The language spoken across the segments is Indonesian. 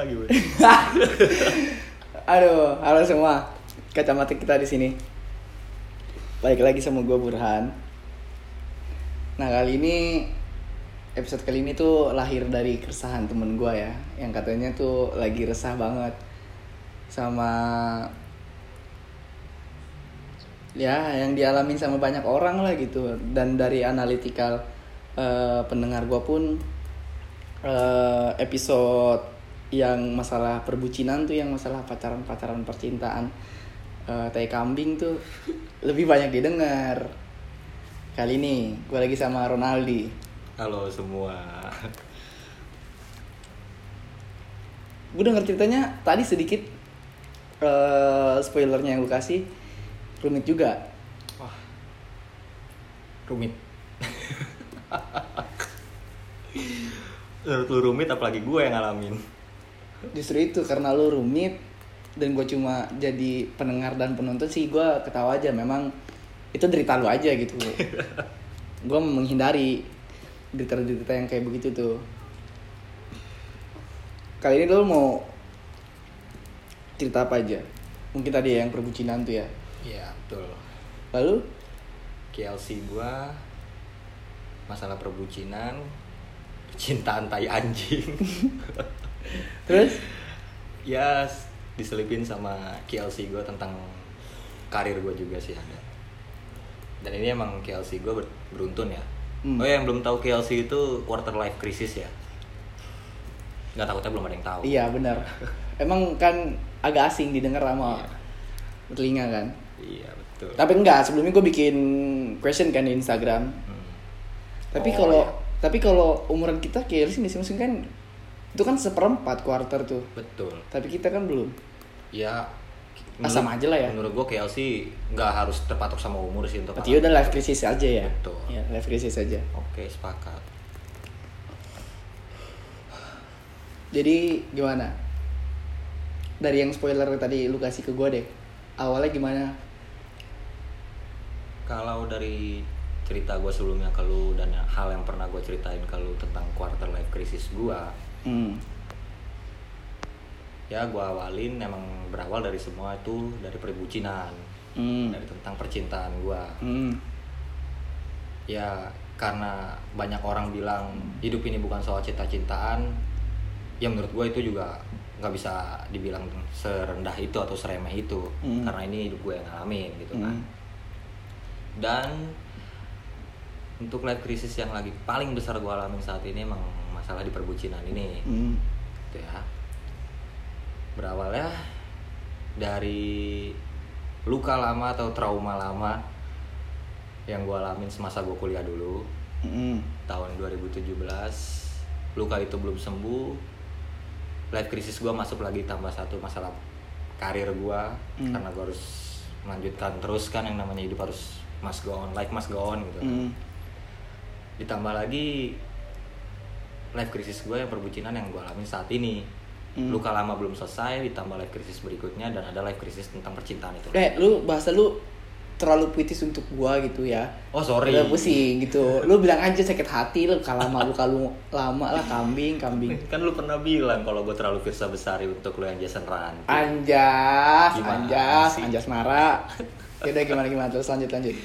lagi. Aduh, halo semua. Kacamata kita di sini. Balik lagi sama gue Burhan. Nah kali ini episode kali ini tuh lahir dari keresahan temen gue ya, yang katanya tuh lagi resah banget sama ya yang dialamin sama banyak orang lah gitu. Dan dari analitikal eh, pendengar gue pun eh, episode yang masalah perbucinan tuh yang masalah pacaran pacaran percintaan eh tai kambing tuh lebih banyak didengar kali ini gue lagi sama Ronaldi Halo semua. gue denger ceritanya tadi sedikit eh spoilernya yang gue kasih rumit juga Wah. Rumit. Menurut lu rumit apalagi gue yang ngalamin. Justru itu karena lu rumit dan gue cuma jadi pendengar dan penonton sih gue ketawa aja. Memang itu derita lu aja gitu. Gue menghindari derita-derita yang kayak begitu tuh. Kali ini lu mau cerita apa aja? Mungkin tadi ya yang perbucinan tuh ya. Iya, betul. lalu? KLC gue masalah perbucinan, cintaan tai anjing. terus ya diselipin sama KLC gue tentang karir gue juga sih ada. Dan ini emang KLC gue ber- beruntun ya. Hmm. Oh ya yang belum tahu KLC itu quarter life crisis ya. Nggak takutnya belum ada yang tahu. iya benar emang kan agak asing didengar sama Iya. telinga kan Iya betul. tapi enggak sebelumnya gue bikin question kan di Instagram Hmm. Tapi Oh, kalau iya. tapi kalau umuran kita sih masing-masing kan itu kan seperempat quarter tuh. Betul. Tapi kita kan belum. Ya. Ah, sama aja lah ya. Menurut gue KLC nggak harus terpatok sama umur sih untuk. Berarti udah life crisis aja ya. Betul. Ya, life crisis aja. Oke sepakat. Jadi gimana? Dari yang spoiler tadi lu kasih ke gue deh. Awalnya gimana? Kalau dari cerita gue sebelumnya ke lu dan hal yang pernah gue ceritain ke lu tentang quarter life crisis gue, Hmm. ya gue awalin emang berawal dari semua itu dari perbucinan, Hmm. dari tentang percintaan gue. Hmm. Ya karena banyak orang bilang hidup ini bukan soal cinta-cintaan, ya menurut gue itu juga nggak bisa dibilang serendah itu atau seremeh itu, Hmm. karena ini hidup gue yang ngalamin gitu kan. Hmm. dan untuk life crisis yang lagi paling besar gue alamin saat ini emang masalah di perbucinan ini Hmm. gitu ya berawalnya dari luka lama atau trauma lama yang gue alamin semasa gue kuliah dulu Hmm. tahun 2017 luka itu belum sembuh life crisis gue masuk lagi tambah satu masalah karir gue Hmm. karena gue harus melanjutkan terus kan yang namanya hidup harus must go on life must go on gitu Hmm. ditambah lagi life crisis gue yang perbucinan yang gue alamin saat ini Hmm. luka lama belum selesai ditambah life crisis berikutnya dan ada life crisis tentang percintaan itu Eh, lu bahasa lu terlalu puitis untuk gua gitu ya. oh sorry Udah pusing gitu. Lu bilang aja sakit hati lu kalau lama lu kalau lama lah kambing, kambing. kan lu pernah bilang kalau gue terlalu Firsa Besari untuk lu yang Jason Ranti Anjas, Gimana anjas, sih? anjas. Yaudah gimana gimana terus lanjut lanjut.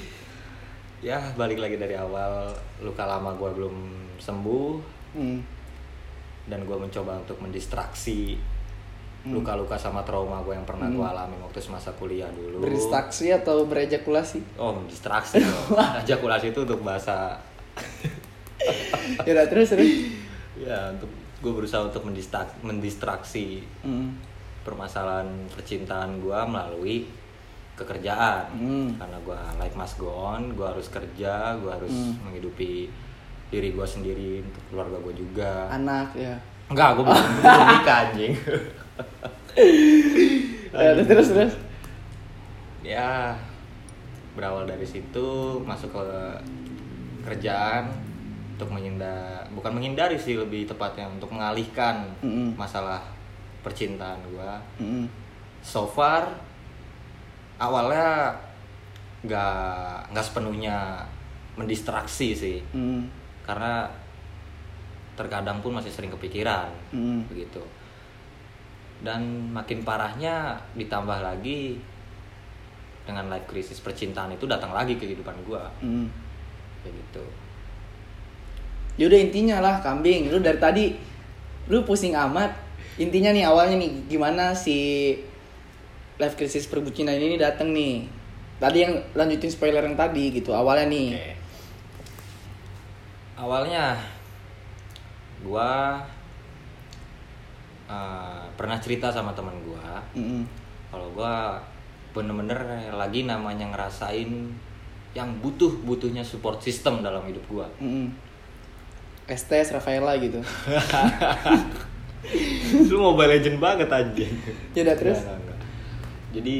ya balik lagi dari awal luka lama gue belum sembuh Hmm. dan gue mencoba untuk mendistraksi Hmm. luka-luka sama trauma gue yang pernah gue alami waktu semasa kuliah dulu Beristaksi atau berejakulasi? oh mendistraksi dong. ejakulasi itu untuk bahasa Yaudah terus terus. ya untuk gue berusaha untuk mendistak mendistraksi Hmm. permasalahan percintaan gue melalui kekerjaan Hmm. karena gue life must go on gue harus kerja gue harus Hmm. menghidupi diri gue sendiri untuk keluarga gue juga Anak ya. enggak gue belum belum nikah anjing Ya, terus terus terus. ya berawal dari situ masuk ke kerjaan untuk menghindar bukan menghindari sih lebih tepatnya untuk mengalihkan Mm-mm. masalah percintaan gua Hmm. so far awalnya nggak nggak sepenuhnya mendistraksi sih Hmm. Karena terkadang pun masih sering kepikiran Hmm. begitu dan makin parahnya ditambah lagi dengan life krisis percintaan itu datang lagi ke kehidupan gue Hmm. kayak gitu Ya udah intinya lah kambing. Lu dari tadi lu pusing amat. Intinya nih awalnya nih gimana si life crisis perbucinan ini datang nih. Tadi yang lanjutin spoiler yang tadi gitu. Awalnya nih. Awalnya gua eh, pernah cerita sama teman gua Mm-mm. kalau gua bener-bener lagi namanya ngerasain yang butuh butuhnya support system dalam hidup gua. Mm-mm. Estes Rafaela gitu. Lu Mobile Legend banget anjing. Ya udah, terus? Enggak, enggak. Jadi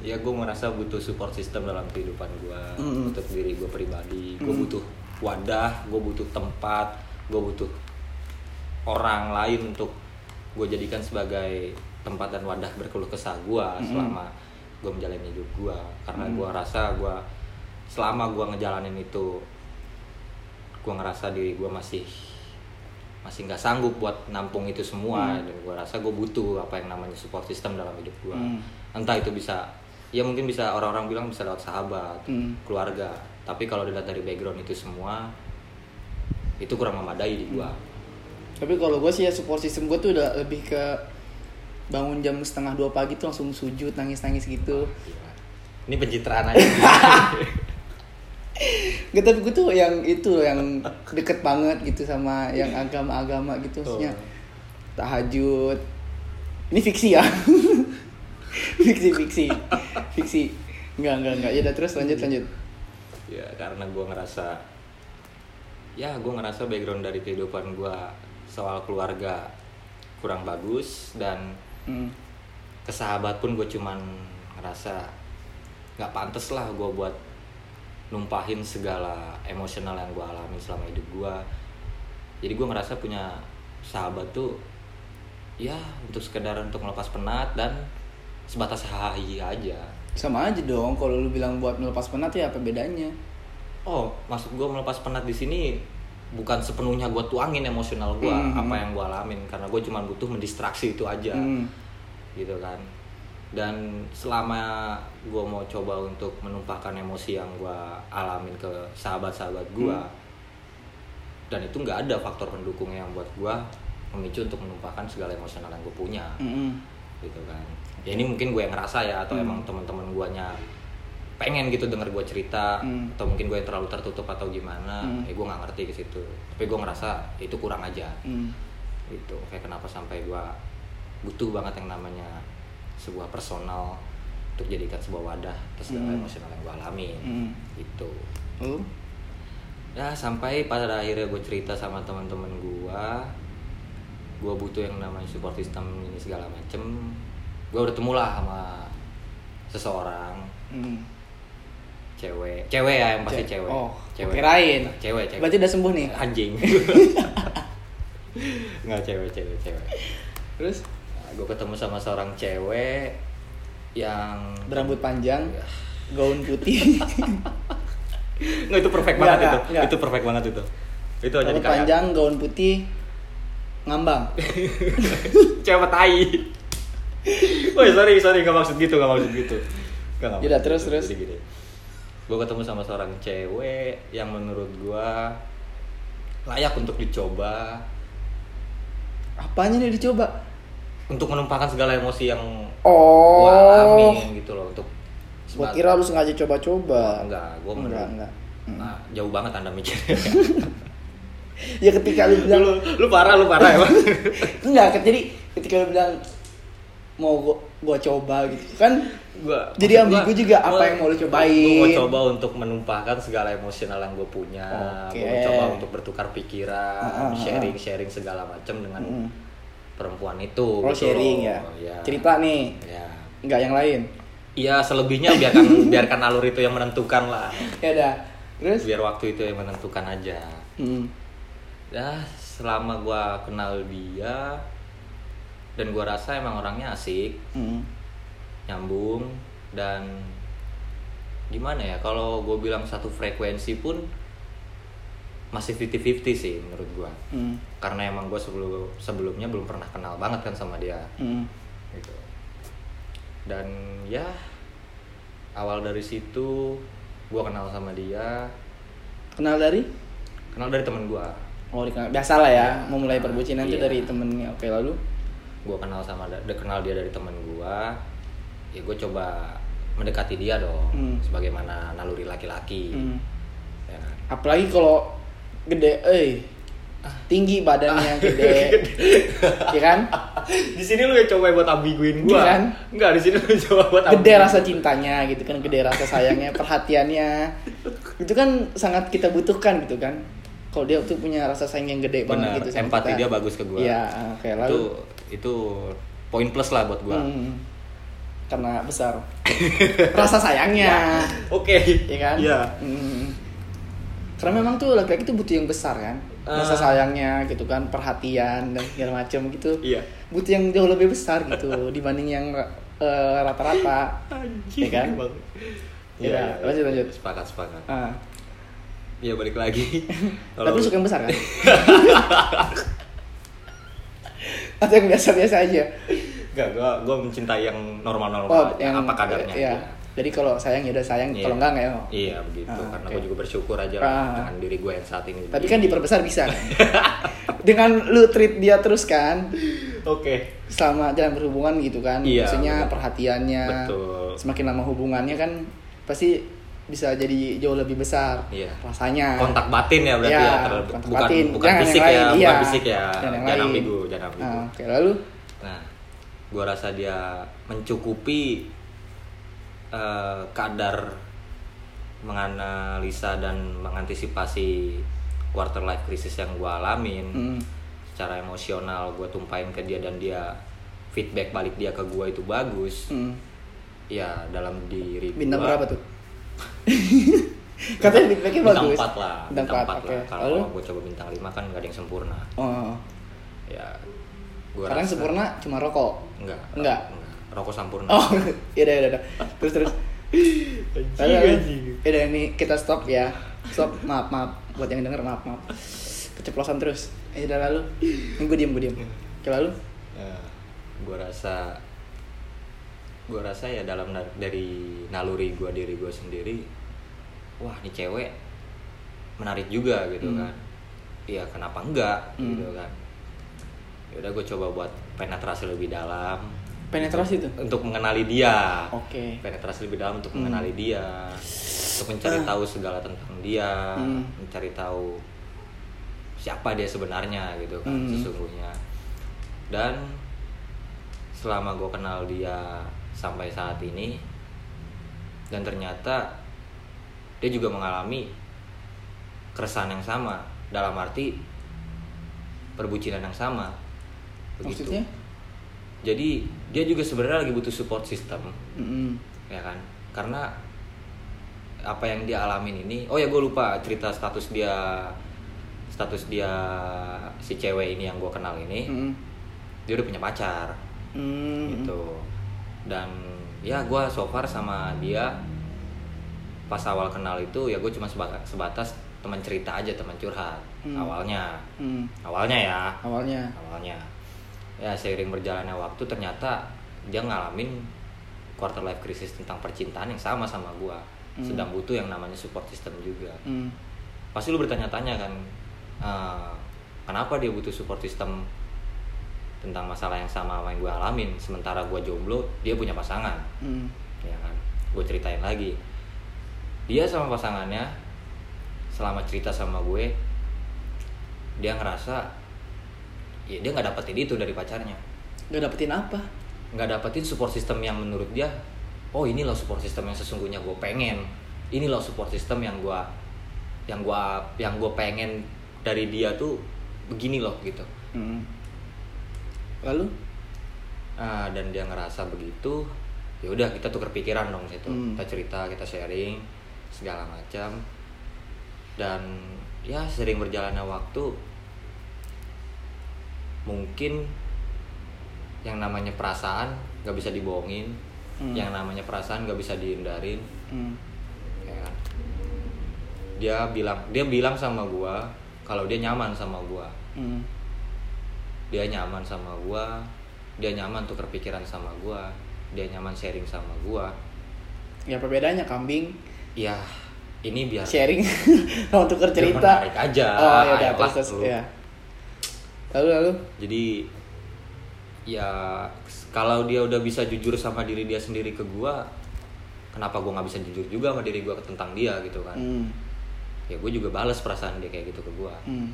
ya gue merasa butuh support system dalam kehidupan gue Mm-mm. untuk diri gue pribadi gue Mm. butuh wadah gue butuh tempat gue butuh orang lain untuk gue jadikan sebagai tempat dan wadah berkeluh kesah gue selama gue menjalani hidup gue karena Mm. gue rasa gue selama gue ngejalanin itu gue ngerasa diri gue masih masih nggak sanggup buat nampung itu semua Hmm. dan gue rasa gue butuh apa yang namanya support system dalam hidup gue Hmm. entah itu bisa ya mungkin bisa orang-orang bilang bisa lewat sahabat Hmm. keluarga tapi kalau dilihat dari background itu semua itu kurang memadai di gue Tapi kalau gue sih ya support system gue tuh udah lebih ke bangun jam setengah dua pagi tuh langsung sujud nangis-nangis gitu. Gila. ini pencitraan aja Gak tapi gue tuh yang itu yang deket banget gitu sama yang agama-agama gitu maksudnya tahajud. Ini fiksi ya. fiksi fiksi fiksi. Enggak enggak enggak. Ya udah terus lanjut lanjut. Ya karena gue ngerasa ya gue ngerasa background dari kehidupan gue soal keluarga kurang bagus dan Hmm. ke sahabat pun gue cuman ngerasa nggak pantas lah gue buat numpahin segala emosional yang gue alami selama hidup gue jadi gue ngerasa punya sahabat tuh ya untuk sekedar untuk melepas penat dan sebatas hahi aja Sama aja dong kalau lu bilang buat melepas penat ya apa bedanya? oh maksud gue melepas penat di sini bukan sepenuhnya gue tuangin emosional gue Mhm. apa yang gue alamin karena gue cuma butuh mendistraksi itu aja Hmm. gitu kan dan selama gue mau coba untuk menumpahkan emosi yang gue alamin ke sahabat-sahabat gue Hmm. dan itu nggak ada faktor pendukung yang buat gue memicu untuk menumpahkan segala emosional yang gue punya Mm-mm. gitu kan ya ini mungkin gue yang ngerasa ya atau Hmm. emang teman-teman guanya pengen gitu denger gue cerita Hmm. atau mungkin gue yang terlalu tertutup atau gimana Hmm. ya gue nggak ngerti ke situ tapi gue ngerasa itu kurang aja Hmm. gitu kayak kenapa sampai gua butuh banget yang namanya sebuah personal untuk jadikan sebuah wadah atas segala Hmm. emosional yang gua alami Hmm. gitu Lu? ya sampai pada akhirnya gue cerita sama teman-teman gua gua butuh yang namanya support system ini segala macem gua bertemu lah sama seseorang. Hmm. cewek. Cewek ya yang pasti Ce- cewek. Oh, cewek. kirain. cewek cewek. Berarti udah sembuh nih. anjing. Nggak cewek cewek cewek. Terus? Gue ketemu sama seorang cewek yang berambut panjang, Ya. gaun putih, nggak itu perfect banget itu. nggak. itu perfect banget itu. Itu kayak panjang, gaun putih, ngambang. cewek tai Woi sorry sorry nggak maksud gitu nggak maksud gitu Yaudah, maksud terus, gitu. terus. Jadi gini gue ketemu sama seorang cewek yang menurut gue layak untuk dicoba Apanya nih dicoba? untuk menumpahkan segala emosi yang Oh. gue alamin gitu loh untuk Gua sebat- kira lu sengaja coba-coba. enggak gue enggak, enggak. Nah, jauh banget anda mikir Ya ketika lu bilang lu, lu parah lu parah emang enggak, jadi ketika lu bilang mau gua, gua coba gitu kan gua Jadi ambigu juga apa yang mau lu cobain. Gue mau coba untuk menumpahkan segala emosional yang gue punya. Oke. Gue coba untuk bertukar pikiran, Ah, ah, ah. sharing sharing segala macam dengan Mm. perempuan itu. oh gitu sharing ya. Ya. Cerita nih, Ya. enggak yang lain. Iya selebihnya biarkan biarkan alur itu yang menentukan lah. Ya udah. Terus Biar waktu itu yang menentukan aja. Hmm. Ya selama gue kenal dia dan gue rasa emang orangnya asik, Hmm. nyambung dan gimana ya kalau gue bilang satu frekuensi pun masih 50-50 sih menurut gue Hmm. karena emang gue sebelum sebelumnya belum pernah kenal banget kan sama dia Hmm. gitu dan ya awal dari situ gue kenal sama dia Kenal dari? kenal dari temen gue Oh, dikenal. Biasa lah ya, Ya. memulai perbucinan itu Iya. dari temennya. Oke, lalu? Gue kenal sama dia kenal dia dari temen gue ya gue coba mendekati dia dong Hmm. sebagaimana naluri laki-laki Hmm. ya kan? Apalagi kalau gede, eh tinggi badannya gede, ya kan? di sini lu ya coba buat ambiguin gue Iya kan? enggak di sini lu coba buat Gede rasa cintanya gitu kan, gede rasa sayangnya, perhatiannya. Itu kan sangat kita butuhkan gitu kan. Kalau dia tuh punya rasa sayang yang gede banget gitu sama empati kita. dia bagus ke gue Iya, oke, lalu itu itu poin plus lah buat gue Hmm. karena besar rasa sayangnya oke ya kan iya Hmm. karena memang tuh laki-laki tuh butuh yang besar kan rasa Ah. sayangnya gitu kan perhatian dan segala macam gitu iya butuh yang jauh lebih besar gitu dibanding yang eh, rata-rata Anjing, Ya kan? Iya, lanjut, lanjut. sepakat sepakat Ah. Iya balik lagi tapi lu suka yang besar kan atau yang biasa-biasa aja Enggak, gua gua mencintai yang normal-normal oh aja, yang apa kadarnya iya. aja. jadi kalau sayang ya udah sayang Iya. kalau enggak enggak ya Iya begitu, Ah, karena oke. gue juga bersyukur aja Ah. lah dengan diri gue yang saat ini. Tapi kan diperbesar bisa kan? Dengan lu treat dia terus kan Oke. selama jalan berhubungan gitu kan. Iya, Maksudnya perhatiannya. Betul. Semakin lama hubungannya kan pasti bisa jadi jauh lebih besar Iya. rasanya. Kontak batin ya berarti Iya, ya, ter- kontak bukan batin. bukan Jangan fisik ya, lain, bukan iya. fisik ya. Jangan yang Jangan ambigu, jangan ambigu. Ah, Oke, lalu Nah, gua rasa dia mencukupi eh, kadar menganalisa dan mengantisipasi quarter life crisis yang gua alamin. hmm, Secara emosional gua tumpahin ke dia dan dia feedback balik dia ke gua itu bagus. hmm. Ya, dalam diri bintang gua- berapa tuh? Katanya feedbacknya bintang bagus. 4 lah Bintang bintang 4 empat, oke. lah kalau Lalu? gue coba bintang 5 kan gak ada yang sempurna Oh, ya gua sekarang rasa- sempurna cuma rokok. enggak Enggak. rokok sampurna Oh, iya udah, iya udah. Terus terus. Ya udah ini kita stop ya. Stop. Maaf, maaf. Buat yang denger maaf, maaf. Keceplosan terus. Ya udah lalu. Ini gue diem, gue diem. Oke, lalu. ya, gue rasa gue rasa ya dalam dari naluri gue diri gue sendiri wah ini cewek menarik juga gitu Hmm. kan iya kenapa enggak Hmm. gitu kan ya udah gue coba buat penetrasi lebih dalam Penetrasi tuh. untuk mengenali dia Oke. penetrasi lebih dalam untuk Hmm. mengenali dia untuk mencari tahu segala tentang dia Hmm. mencari tahu siapa dia sebenarnya gitu kan Hmm. sesungguhnya dan selama gue kenal dia sampai saat ini dan ternyata dia juga mengalami keresahan yang sama dalam arti perbucinan yang sama begitu Maksudnya? jadi dia juga sebenarnya lagi butuh support system Mm-mm. ya kan karena apa yang dia alamin ini oh ya gue lupa cerita status dia status dia si cewek ini yang gue kenal ini Mm-mm. dia udah punya pacar Mm. gitu dan ya gue so far sama dia pas awal kenal itu ya gue cuma sebatas, sebatas teman cerita aja teman curhat Hmm. awalnya Mm. awalnya ya Awalnya. awalnya ya seiring berjalannya waktu ternyata dia ngalamin quarter life crisis tentang percintaan yang sama sama gua Hmm. sedang butuh yang namanya support system juga Mm. pasti lu bertanya-tanya kan eh, kenapa dia butuh support system tentang masalah yang sama sama yang gue alamin sementara gua jomblo dia punya pasangan Mm. ya kan gue ceritain lagi dia sama pasangannya selama cerita sama gue dia ngerasa ya dia nggak dapetin itu dari pacarnya Gak dapetin apa? nggak dapetin support system yang menurut dia oh ini loh support system yang sesungguhnya gue pengen ini loh support system yang gue yang gue yang gue pengen dari dia tuh begini loh gitu Mm. Lalu? Ah, dan dia ngerasa begitu ya udah kita tuker pikiran dong situ Hmm. kita cerita kita sharing segala macam dan ya sering berjalannya waktu mungkin yang namanya perasaan nggak bisa dibohongin Hmm. yang namanya perasaan nggak bisa dihindarin Mm. ya kan? dia bilang dia bilang sama gua kalau dia nyaman sama gua Mm. dia nyaman sama gua dia nyaman tuh kepikiran sama gue dia nyaman sharing sama gue ya perbedaannya kambing ya ini biar sharing. Tukar biar cerita. menarik aja. Oh ya udah Ayolah terus terus lu. ya. Lalu lalu? Jadi ya kalau dia udah bisa jujur sama diri dia sendiri ke gua kenapa gua nggak bisa jujur juga sama diri gua tentang dia gitu kan? Hmm. ya gue juga balas perasaan dia kayak gitu ke gua. Hmm.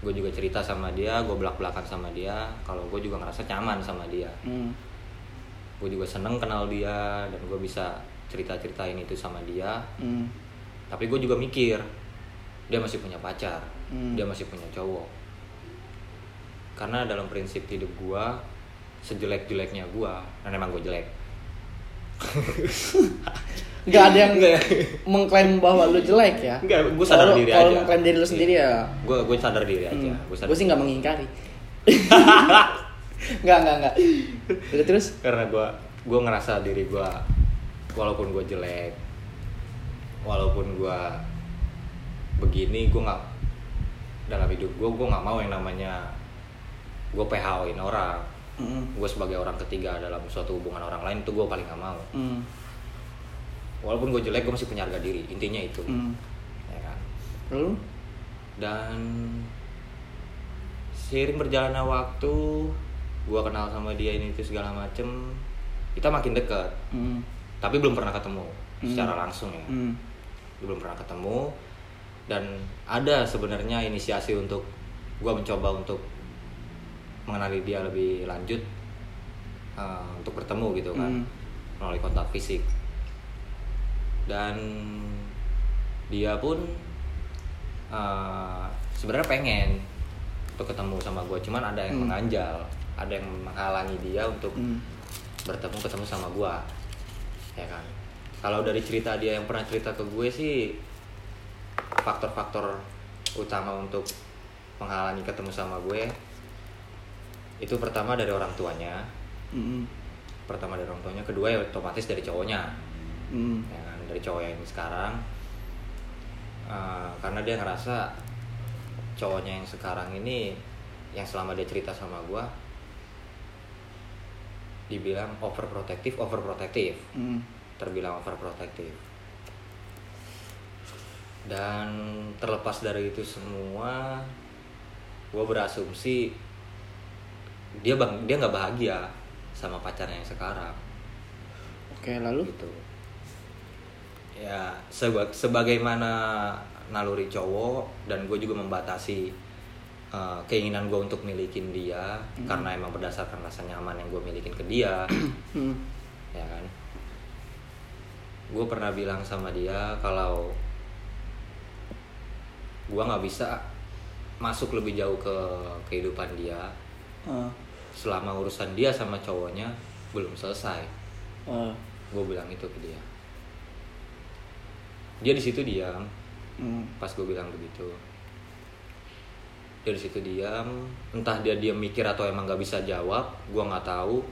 gue juga cerita sama dia gue belak belakan sama dia. Kalau gue juga ngerasa nyaman sama dia. Hmm. gue juga seneng kenal dia dan gue bisa cerita ceritain itu sama dia Hmm. tapi gue juga mikir dia masih punya pacar Hmm. dia masih punya cowok karena dalam prinsip hidup gue sejelek jeleknya gue dan emang gue jelek Gak ada yang Nggak. mengklaim bahwa lu jelek ya Nggak, gua sadar Kalau- diri Kalau aja. mengklaim diri lu sendiri ya gue gue sadar diri aja hmm. gue sadar Gue sih nggak mengingkari Nggak, nggak, nggak terus karena gue gue ngerasa diri gue walaupun gue jelek walaupun gue begini gue nggak dalam hidup gue gue nggak mau yang namanya gue PHO-in orang Hmm. gue sebagai orang ketiga dalam suatu hubungan orang lain itu gue paling gak mau Hmm. walaupun gue jelek gue masih punya harga diri intinya itu Hmm. ya kan Lalu dan seiring berjalannya waktu gue kenal sama dia ini itu segala macem kita makin dekat hmm. Tapi belum pernah ketemu Hmm. secara langsung ya Hmm. belum pernah ketemu dan ada sebenarnya inisiasi untuk gue mencoba untuk mengenali dia lebih lanjut uh, untuk bertemu gitu kan Hmm. melalui kontak fisik dan dia pun uh, sebenarnya pengen untuk ketemu sama gue cuman ada yang Hmm. menganjal ada yang menghalangi dia untuk Hmm. bertemu ketemu sama gue ya kan kalau dari cerita dia yang pernah cerita ke gue sih faktor-faktor utama untuk menghalangi ketemu sama gue itu pertama dari orang tuanya Hmm. pertama dari orang tuanya kedua ya otomatis dari cowoknya Hmm. ya kan dari cowok yang sekarang Eh, karena dia ngerasa cowoknya yang sekarang ini yang selama dia cerita sama gue dibilang overprotective overprotective Hmm. Terbilang overprotective. Dan terlepas dari itu semua gue berasumsi dia bang dia nggak bahagia sama pacarnya yang sekarang. Oke, lalu? Gitu. Ya seba- sebagaimana naluri cowok dan gue juga membatasi uh, keinginan gue untuk milikin dia Hmm. karena emang berdasarkan rasa nyaman yang gue milikin ke dia. Hmm. ya kan gue pernah bilang sama dia kalau gue nggak bisa masuk lebih jauh ke kehidupan dia. Ah. selama urusan dia sama cowoknya belum selesai. Ah. gue bilang itu ke dia. Dia di situ diam. Hmm. pas gue bilang begitu. Dia di situ diam. Entah dia diam mikir atau emang nggak bisa jawab gue nggak tahu.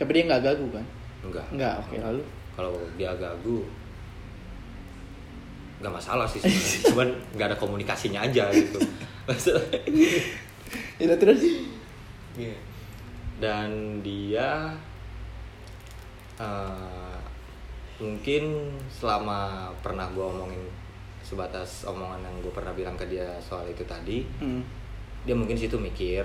Tapi dia nggak gagu kan? enggak Nggak, oke lalu kalau dia gagu nggak masalah sih sebenarnya cuman nggak ada komunikasinya aja gitu Ya terus Iya. dan dia eh, mungkin selama pernah gue omongin sebatas omongan yang gue pernah bilang ke dia soal itu tadi Hmm. dia mungkin situ mikir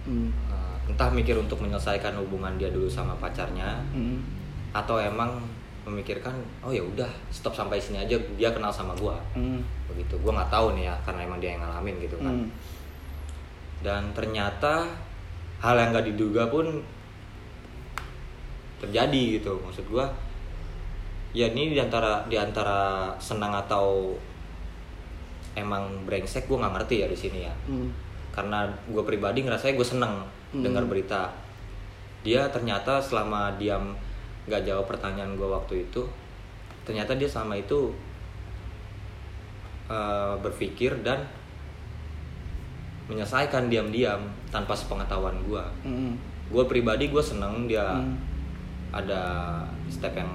Hmm. eh, entah mikir untuk menyelesaikan hubungan dia dulu sama pacarnya Hmm. Atau emang memikirkan oh ya udah stop sampai sini aja dia kenal sama gua Hmm. begitu gua nggak tahu nih ya karena emang dia yang ngalamin gitu kan Hmm. dan ternyata hal yang nggak diduga pun terjadi gitu maksud gua ya ini di antara di antara senang atau emang brengsek gua nggak ngerti ya di sini ya Hmm. karena gue pribadi ngerasanya gue seneng Hmm. dengar berita dia ternyata selama diam nggak jawab pertanyaan gue waktu itu ternyata dia selama itu eh, berpikir dan menyelesaikan diam-diam tanpa sepengetahuan gue Hmm. gue pribadi gue seneng dia Hmm. ada step yang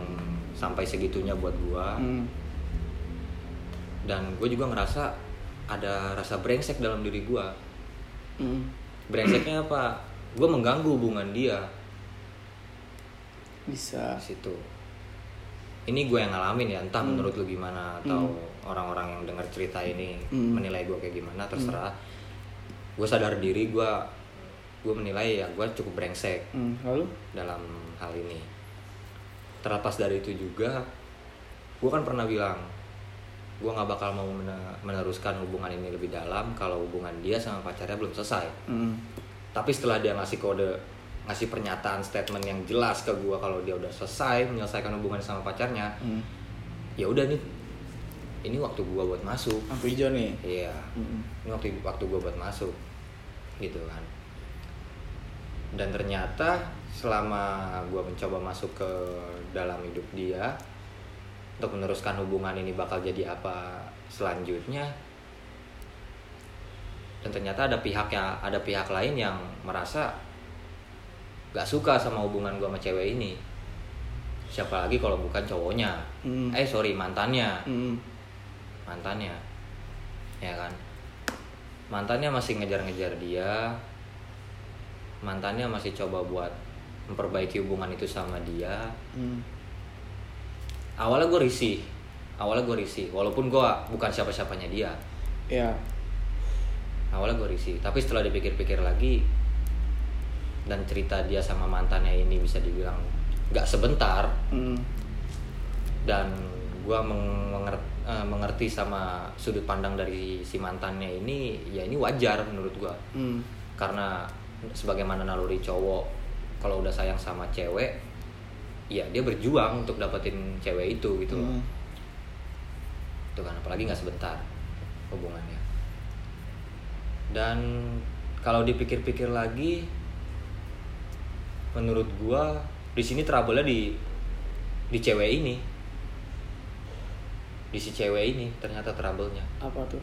sampai segitunya buat gue Hmm. dan gue juga ngerasa ada rasa brengsek dalam diri gue Hmm. brengseknya apa gue mengganggu hubungan dia bisa. Di situ. Ini gue yang ngalamin ya entah Hmm. menurut lu gimana atau orang-orang yang dengar cerita ini Hmm. menilai gue kayak gimana terserah. Gue sadar diri gue gue menilai ya gue cukup brengsek Hmm, lalu? dalam hal ini. Terlepas dari itu juga gue kan pernah bilang gue nggak bakal mau mene- meneruskan hubungan ini lebih dalam kalau hubungan dia sama pacarnya belum selesai. Hmm, tapi setelah dia ngasih kode ngasih pernyataan statement yang jelas ke gue kalau dia udah selesai menyelesaikan hubungan sama pacarnya hmm. ya udah nih ini waktu gue buat masuk. Lampu hijau nih. Iya. Hmm. ini waktu waktu gue buat masuk. Gitu kan. Dan ternyata selama gue mencoba masuk ke dalam hidup dia untuk meneruskan hubungan ini bakal jadi apa selanjutnya dan ternyata ada pihak ya ada pihak lain yang merasa gak suka sama hubungan gue sama cewek ini. Siapa lagi kalau bukan cowoknya? Hmm. eh sorry mantannya. Hmm. mantannya. Ya kan? Mantannya masih ngejar-ngejar dia. Mantannya masih coba buat memperbaiki hubungan itu sama dia. Hmm. awalnya gue risih. Awalnya gue risih. Walaupun gue bukan siapa-siapanya dia. Ya. Awalnya gue risih. Tapi setelah dipikir-pikir lagi dan cerita dia sama mantannya ini bisa dibilang nggak sebentar Hmm. dan gue mengerti sama sudut pandang dari si mantannya ini ya ini wajar menurut gue Hmm. karena sebagaimana naluri cowok kalau udah sayang sama cewek ya dia berjuang untuk dapetin cewek itu gitu loh Hmm. itu kan apalagi nggak sebentar hubungannya dan kalau dipikir-pikir lagi menurut gua di sini trouble di di cewek ini di si cewek ini ternyata trouble-nya apa tuh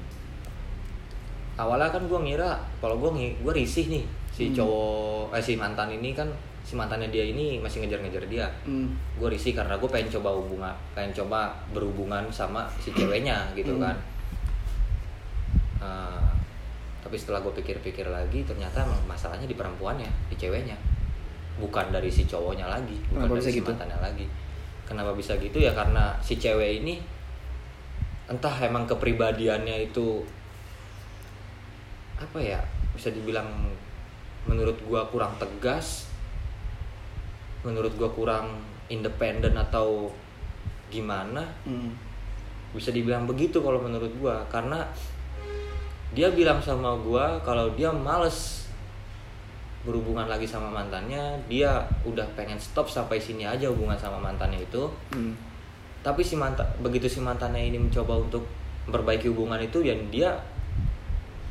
awalnya kan gua ngira kalau gua ngi- gua risih nih si Hmm. cowok eh si mantan ini kan si mantannya dia ini masih ngejar-ngejar dia Hmm. gue risih karena gue pengen coba hubungan pengen coba berhubungan sama si ceweknya gitu Hmm. kan Eh, tapi setelah gue pikir-pikir lagi ternyata masalahnya di perempuannya di ceweknya bukan dari si cowoknya lagi bukan Kenapa dari bisa si gitu? mantannya lagi kenapa bisa gitu ya karena si cewek ini entah emang kepribadiannya itu apa ya bisa dibilang menurut gua kurang tegas menurut gua kurang independen atau gimana Hmm. bisa dibilang begitu kalau menurut gua karena dia bilang sama gua kalau dia males berhubungan lagi sama mantannya dia udah pengen stop sampai sini aja hubungan sama mantannya itu. Hmm. tapi si mantan begitu si mantannya ini mencoba untuk memperbaiki hubungan itu dan dia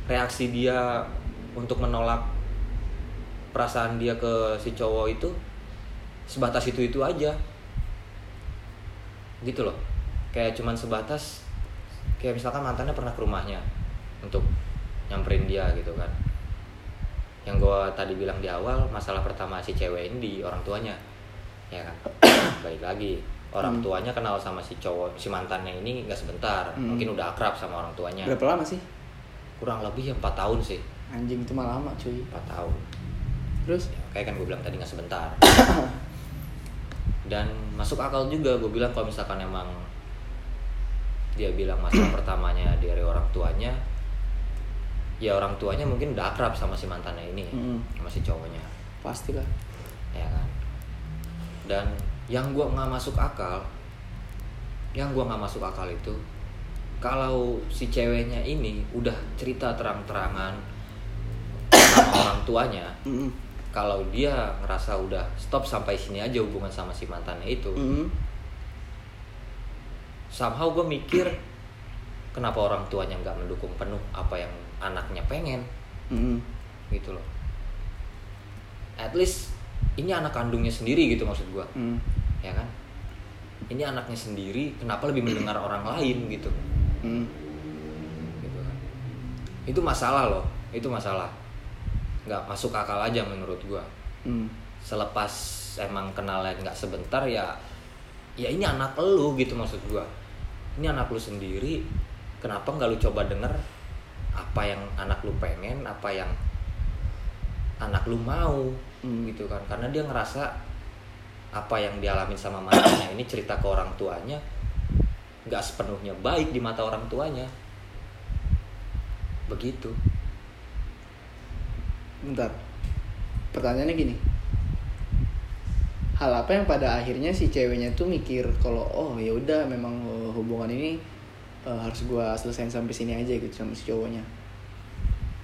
reaksi dia untuk menolak perasaan dia ke si cowok itu sebatas itu itu aja. Gitu loh. Kayak cuman sebatas kayak misalkan mantannya pernah ke rumahnya untuk nyamperin dia gitu kan yang gua tadi bilang di awal masalah pertama si cewek ini di orang tuanya. Ya kan? Balik lagi orang Hmm. tuanya kenal sama si cowok si mantannya ini nggak sebentar. Hmm. mungkin udah akrab sama orang tuanya. Berapa lama sih? Kurang lebih ya empat tahun sih. Anjing itu mah lama cuy. Empat tahun. Terus? Ya, kayak kan gue bilang tadi nggak sebentar. Dan masuk akal juga gue bilang kalau misalkan emang dia bilang masalah pertamanya dari orang tuanya ya orang tuanya mungkin udah akrab sama si mantannya ini Mm. sama si cowoknya pastilah ya kan dan yang gua nggak masuk akal yang gua nggak masuk akal itu kalau si ceweknya ini udah cerita terang-terangan sama orang tuanya Hmm. kalau dia ngerasa udah stop sampai sini aja hubungan sama si mantannya itu Hmm. somehow gue mikir kenapa orang tuanya nggak mendukung penuh apa yang anaknya pengen. Hmm. gitu loh. At least ini anak kandungnya sendiri gitu maksud gue Hmm. ya kan? Ini anaknya sendiri kenapa lebih mendengar orang lain gitu? Hmm. gitu kan? Itu masalah loh itu masalah. Nggak masuk akal aja menurut gua. Hmm. selepas emang kenalnya nggak sebentar ya ya ini anak lu gitu maksud gua. Ini anak lu sendiri kenapa nggak lu coba denger apa yang anak lu pengen apa yang anak lu mau Hmm. gitu kan. Karena dia ngerasa apa yang dialami sama mantannya ini cerita ke orang tuanya nggak sepenuhnya baik di mata orang tuanya. Begitu. Bentar. Pertanyaannya gini. Hal apa yang pada akhirnya si ceweknya tuh mikir kalau oh ya udah memang eh, hubungan ini eh, harus gua selesain sampai sini aja gitu sama si cowoknya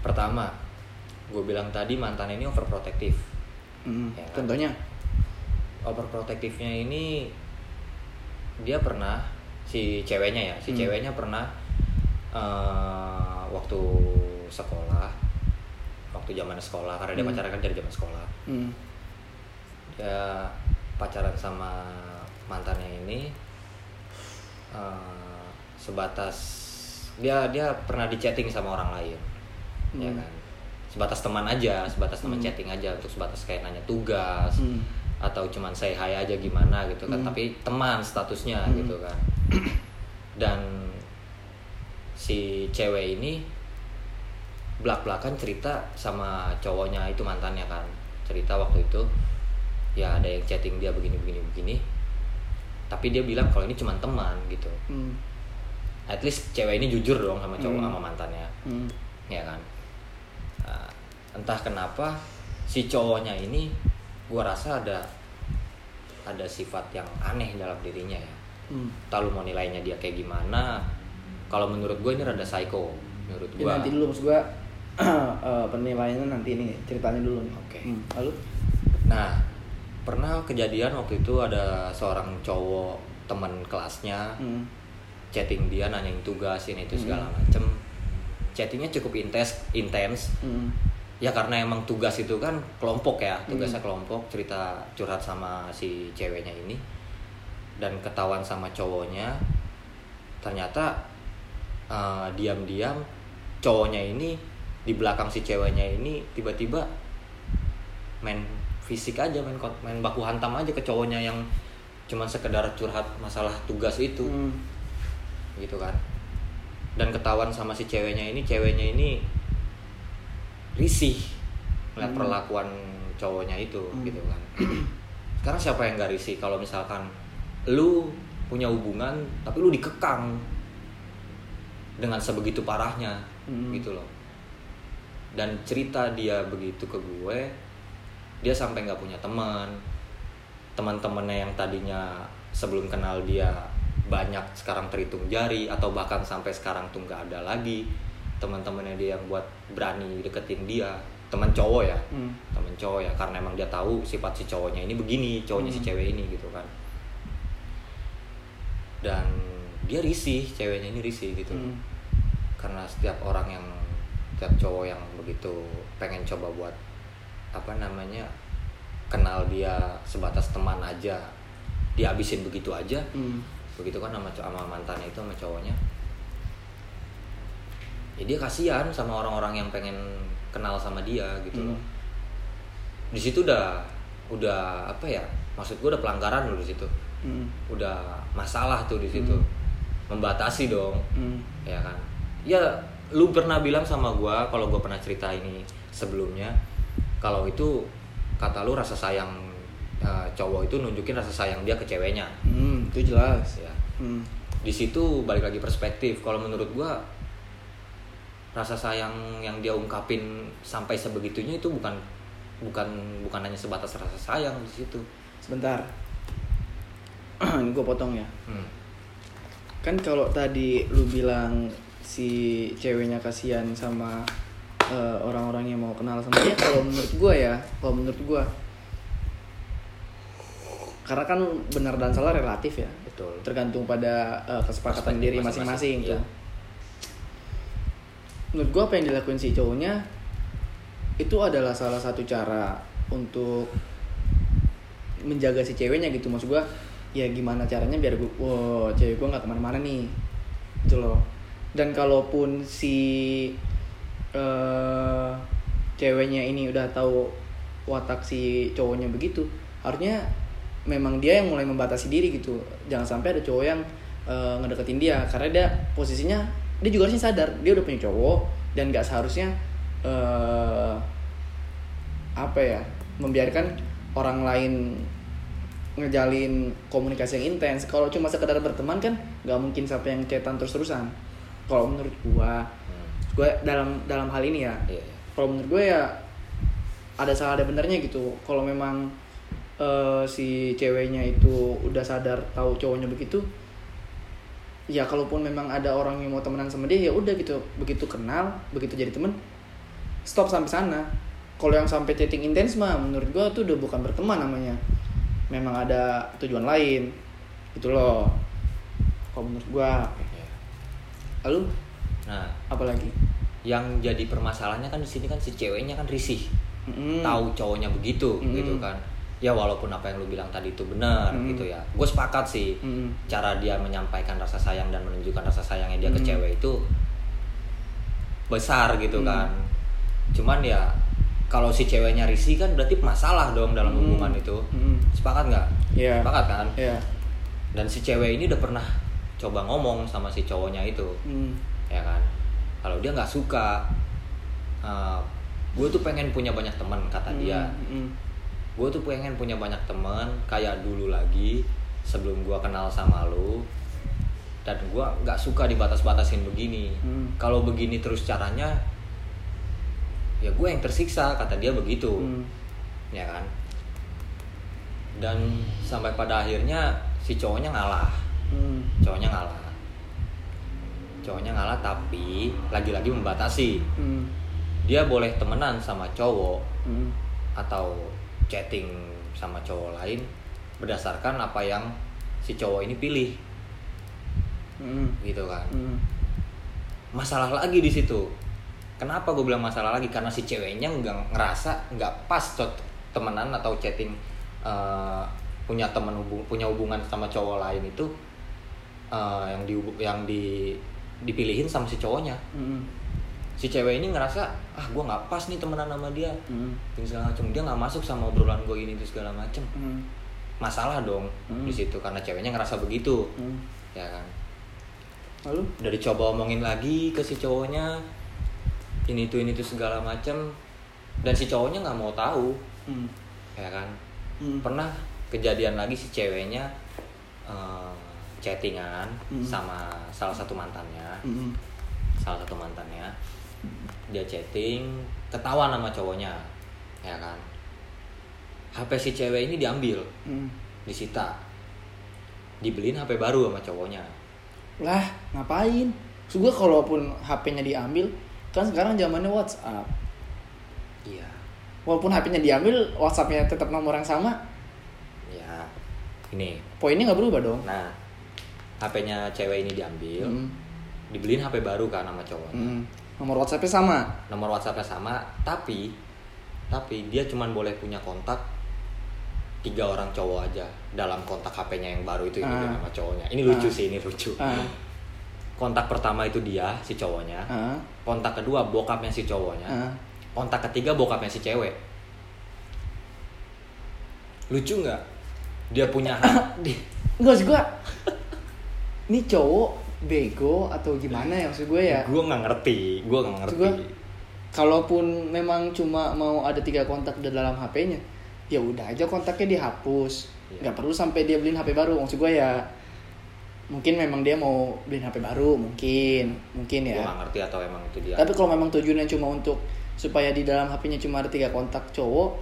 pertama gue bilang tadi mantan ini overprotective Hmm, Ya kan? contohnya overprotectivenya ini dia pernah si ceweknya ya si Hmm. ceweknya pernah eh, waktu sekolah waktu zaman sekolah karena dia Hmm. pacaran kan dari zaman sekolah hmm, dia pacaran sama mantannya ini eh, sebatas dia dia pernah di chatting sama orang lain ya Hmm. kan sebatas teman aja sebatas teman Hmm. chatting aja untuk sebatas kayak nanya tugas hmm, atau cuman say hi aja gimana gitu kan Hmm. tapi teman statusnya Hmm. gitu kan dan si cewek ini belak belakan cerita sama cowoknya itu mantannya kan cerita waktu itu ya ada yang chatting dia begini begini begini tapi dia bilang kalau ini cuma teman gitu hmm, at least cewek ini jujur dong sama cowok Hmm. sama mantannya. Hmm, ya kan? Nah, entah kenapa si cowoknya ini gua rasa ada ada sifat yang aneh dalam dirinya ya. Hmm. tak lu mau nilainya dia kayak gimana. Kalau menurut gue ini rada psycho menurut Ya, gua. nanti dulu maksud gua eh, penilaiannya nanti ini ceritanya dulu nih. Oke. Hmm, lalu? Nah pernah kejadian waktu itu ada seorang cowok teman kelasnya hmm, chatting dia nanyain tugas ini itu segala Hmm. macem. Chattingnya cukup intens intens. Hmm, ya karena emang tugas itu kan kelompok ya Hmm. tugasnya kelompok cerita curhat sama si ceweknya ini. Dan ketahuan sama cowoknya ternyata eh, diam-diam cowoknya ini di belakang si ceweknya ini tiba-tiba main fisik aja main main baku hantam aja ke cowoknya yang cuman sekedar curhat masalah tugas itu. Hmm, gitu kan dan ketahuan sama si ceweknya ini ceweknya ini risih melihat Hmm. perlakuan cowoknya itu Hmm. gitu kan sekarang siapa yang gak risih kalau misalkan lu punya hubungan tapi lu dikekang dengan sebegitu parahnya Hmm. gitu loh dan cerita dia begitu ke gue dia sampai nggak punya teman teman-temannya yang tadinya sebelum kenal dia banyak sekarang terhitung jari atau bahkan sampai sekarang tuh nggak ada lagi teman-temannya dia yang buat berani deketin dia. Teman cowok ya. Hmm, teman cowok ya karena emang dia tahu sifat si cowoknya ini begini cowoknya si Hmm. cewek ini gitu kan. Dan dia risih ceweknya ini risih gitu. Hmm, karena setiap orang yang setiap cowok yang begitu pengen coba buat apa namanya kenal dia sebatas teman aja dihabisin begitu aja hmm, begitu kan sama, sama mantannya itu sama cowoknya. Ya dia kasihan sama orang-orang yang pengen kenal sama dia gitu loh. Hmm. di situ udah udah apa ya maksud gue udah pelanggaran loh di situ. Hmm, udah masalah tuh di situ. Hmm. membatasi dong. Hmm, ya kan? Ya lu pernah bilang sama gua kalau gua pernah cerita ini sebelumnya kalau itu kata lu rasa sayang eh, cowok itu nunjukin rasa sayang dia ke ceweknya. Hmm, itu jelas. Ya. Hmm, di situ balik lagi perspektif. Kalau menurut gua rasa sayang yang dia ungkapin sampai sebegitunya itu bukan bukan bukan hanya sebatas rasa sayang di situ. Sebentar. Ini gue potong ya. Hmm. kan kalau tadi lu bilang si ceweknya kasihan sama eh, orang-orang yang mau kenal sama dia kalau menurut gua ya kalau menurut gua karena kan benar dan salah relatif ya. Betul. Tergantung pada eh, kesepakatan diri masing-masing, iya. menurut gua apa yang dilakuin si cowoknya itu adalah salah satu cara untuk menjaga si ceweknya gitu. Maksud gua ya gimana caranya biar gua wow cewek gua nggak ke mana-mana nih gitu loh. Dan kalaupun si eh ceweknya ini udah tahu watak si cowoknya begitu harusnya memang dia yang mulai membatasi diri gitu jangan sampai ada cowok yang eh, ngedeketin dia karena dia posisinya dia juga harusnya sadar dia udah punya cowok dan nggak seharusnya eh, apa ya membiarkan orang lain ngejalin komunikasi yang intens kalau cuma sekedar berteman kan nggak mungkin sampai yang cetan terus terusan kalau menurut gua Hmm. gue dalam dalam hal ini ya Iya, iya. kalau menurut gue ya ada salah ada benernya gitu kalau memang eh, si ceweknya itu udah sadar tahu cowoknya begitu ya kalaupun memang ada orang yang mau temenan sama dia ya udah gitu. Begitu kenal begitu jadi temen stop sampai sana. Kalau yang sampai chatting intens mah menurut gue tuh udah bukan berteman namanya. Memang ada tujuan lain. Gitu loh. Kalau menurut gue lalu? Nah, apa lagi? yang jadi permasalahannya kan di sini kan si ceweknya kan risih. Mm-mm. Tahu cowoknya begitu Mm. gitu kan. Ya walaupun apa yang lu bilang tadi itu benar Mm. gitu ya. Gue sepakat sih. Mm-mm. Cara dia menyampaikan rasa sayang dan menunjukkan rasa sayangnya dia ke Mm. cewek itu besar gitu Mm. kan. Cuman ya kalau si ceweknya risih kan berarti masalah dong dalam Mm. hubungan itu. Mm. Sepakat nggak? Iya. Sepakat kan? Iya. Dan si cewek ini udah pernah coba ngomong sama si cowoknya itu. Hmm. ya kan kalau dia nggak suka gue tuh pengen punya banyak teman kata dia Hmm, hmm. Gue tuh pengen punya banyak teman kayak dulu lagi sebelum gue kenal sama lu dan gue nggak suka dibatas-batasin begini Hmm. kalau begini terus caranya ya gue yang tersiksa kata dia begitu Hmm. ya kan dan sampai pada akhirnya si cowoknya ngalah Hmm. cowoknya ngalah cowoknya ngalah tapi lagi-lagi membatasi Hmm. dia boleh temenan sama cowok Hmm. atau chatting sama cowok lain berdasarkan apa yang si cowok ini pilih Hmm. gitu kan Hmm. masalah lagi di situ kenapa gue bilang masalah lagi karena si ceweknya nggak ngerasa nggak pas temenan atau chatting eh, punya temen hubung punya hubungan sama cowok lain itu eh, yang di yang di dipilihin sama si cowoknya Hmm. Si cewek ini ngerasa ah gue nggak pas nih temenan sama dia Hmm. segala macam dia nggak masuk sama obrolan gue ini itu segala macem Hmm. masalah dong Hmm. di situ karena ceweknya ngerasa begitu Hmm. ya kan Lalu? udah dicoba omongin lagi ke si cowoknya ini tuh ini tuh segala macem dan si cowoknya nggak mau tahu Hmm. ya kan Hmm. pernah kejadian lagi si ceweknya eh, chattingan Hmm. sama salah satu mantannya Hmm. salah satu mantannya dia chatting ketawa sama cowoknya ya kan HP si cewek ini diambil Hmm. disita dibeliin HP baru sama cowoknya Lah, ngapain? Gue kalaupun HP-nya diambil, kan sekarang zamannya WhatsApp. iya Walaupun HP-nya diambil, WhatsApp-nya tetap nomor yang sama, ya ini poinnya nggak berubah dong. nah HP-nya cewek ini diambil Hmm. dibeliin HP baru kan sama cowoknya Hmm. Nomor WhatsApp-nya sama. nomor WhatsAppnya sama tapi tapi dia cuman boleh punya kontak tiga orang cowok aja dalam kontak HP-nya yang baru itu ini Ah. sama cowoknya ini lucu Ah. sih ini lucu Ah. kontak pertama itu dia si cowoknya Ah. kontak kedua bokapnya si cowoknya Ah. kontak ketiga bokapnya si cewek lucu nggak dia punya Enggak maksud gue, ini cowok bego atau gimana ya maksud gue ya? gue nggak ngerti gue nggak ngerti gua, Kalaupun memang cuma mau ada tiga kontak di dalam HP-nya, ya udah aja kontaknya dihapus. Iya. Nggak perlu sampai dia beliin HP baru. Maksud gue ya, mungkin memang dia mau beliin HP baru, mungkin, mungkin gue ya. nggak ngerti atau emang itu dia Tapi kalau memang tujuannya cuma untuk supaya di dalam HP-nya cuma ada tiga kontak cowok,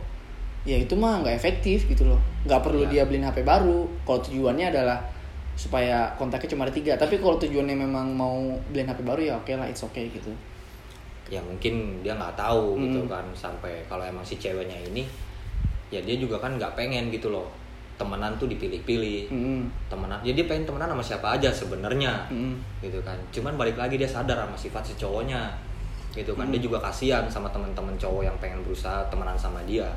ya itu mah nggak efektif gitu loh. Nggak perlu Iya. dia beliin HP baru. Kalau tujuannya adalah supaya kontaknya cuma ada tiga. Tapi kalau tujuannya memang mau beliin HP baru ya oke lah, it's okay gitu. ya mungkin dia nggak tahu gitu Hmm. kan sampai kalau emang si ceweknya ini ya dia juga kan nggak pengen gitu loh temenan tuh dipilih-pilih Mm-mm. temenan ya dia pengen temenan sama siapa aja sebenarnya Mm-mm. gitu kan cuman balik lagi dia sadar sama sifat si cowoknya gitu kan dia Hmm. juga kasihan sama teman-teman cowok yang pengen berusaha temenan sama dia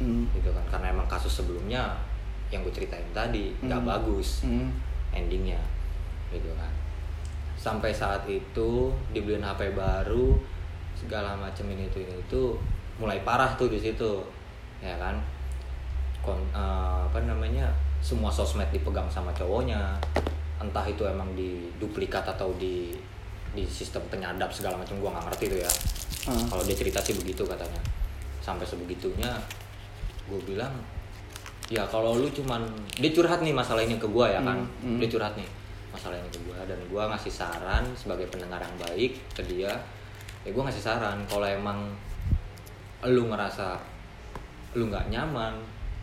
Mm. gitu kan karena emang kasus sebelumnya yang gue ceritain tadi nggak Hmm. bagus Mm. Endingnya gitu kan. Sampai saat itu dibeliin HP baru segala macam ini itu ini itu mulai parah tuh di situ ya kan. Kon, eh, apa namanya semua sosmed dipegang sama cowoknya entah itu emang di duplikat atau di di sistem penyadap segala macam gua nggak ngerti tuh ya. Ah. kalau dia cerita sih begitu katanya. Sampai sebegitunya gue bilang ya kalau lu cuman dia curhat nih masalah ini ke gue ya kan. Hmm, hmm. dia curhat nih masalah ini ke gue dan gue ngasih saran sebagai pendengar yang baik ke dia ya gue ngasih saran. Kalau emang lu ngerasa lu nggak nyaman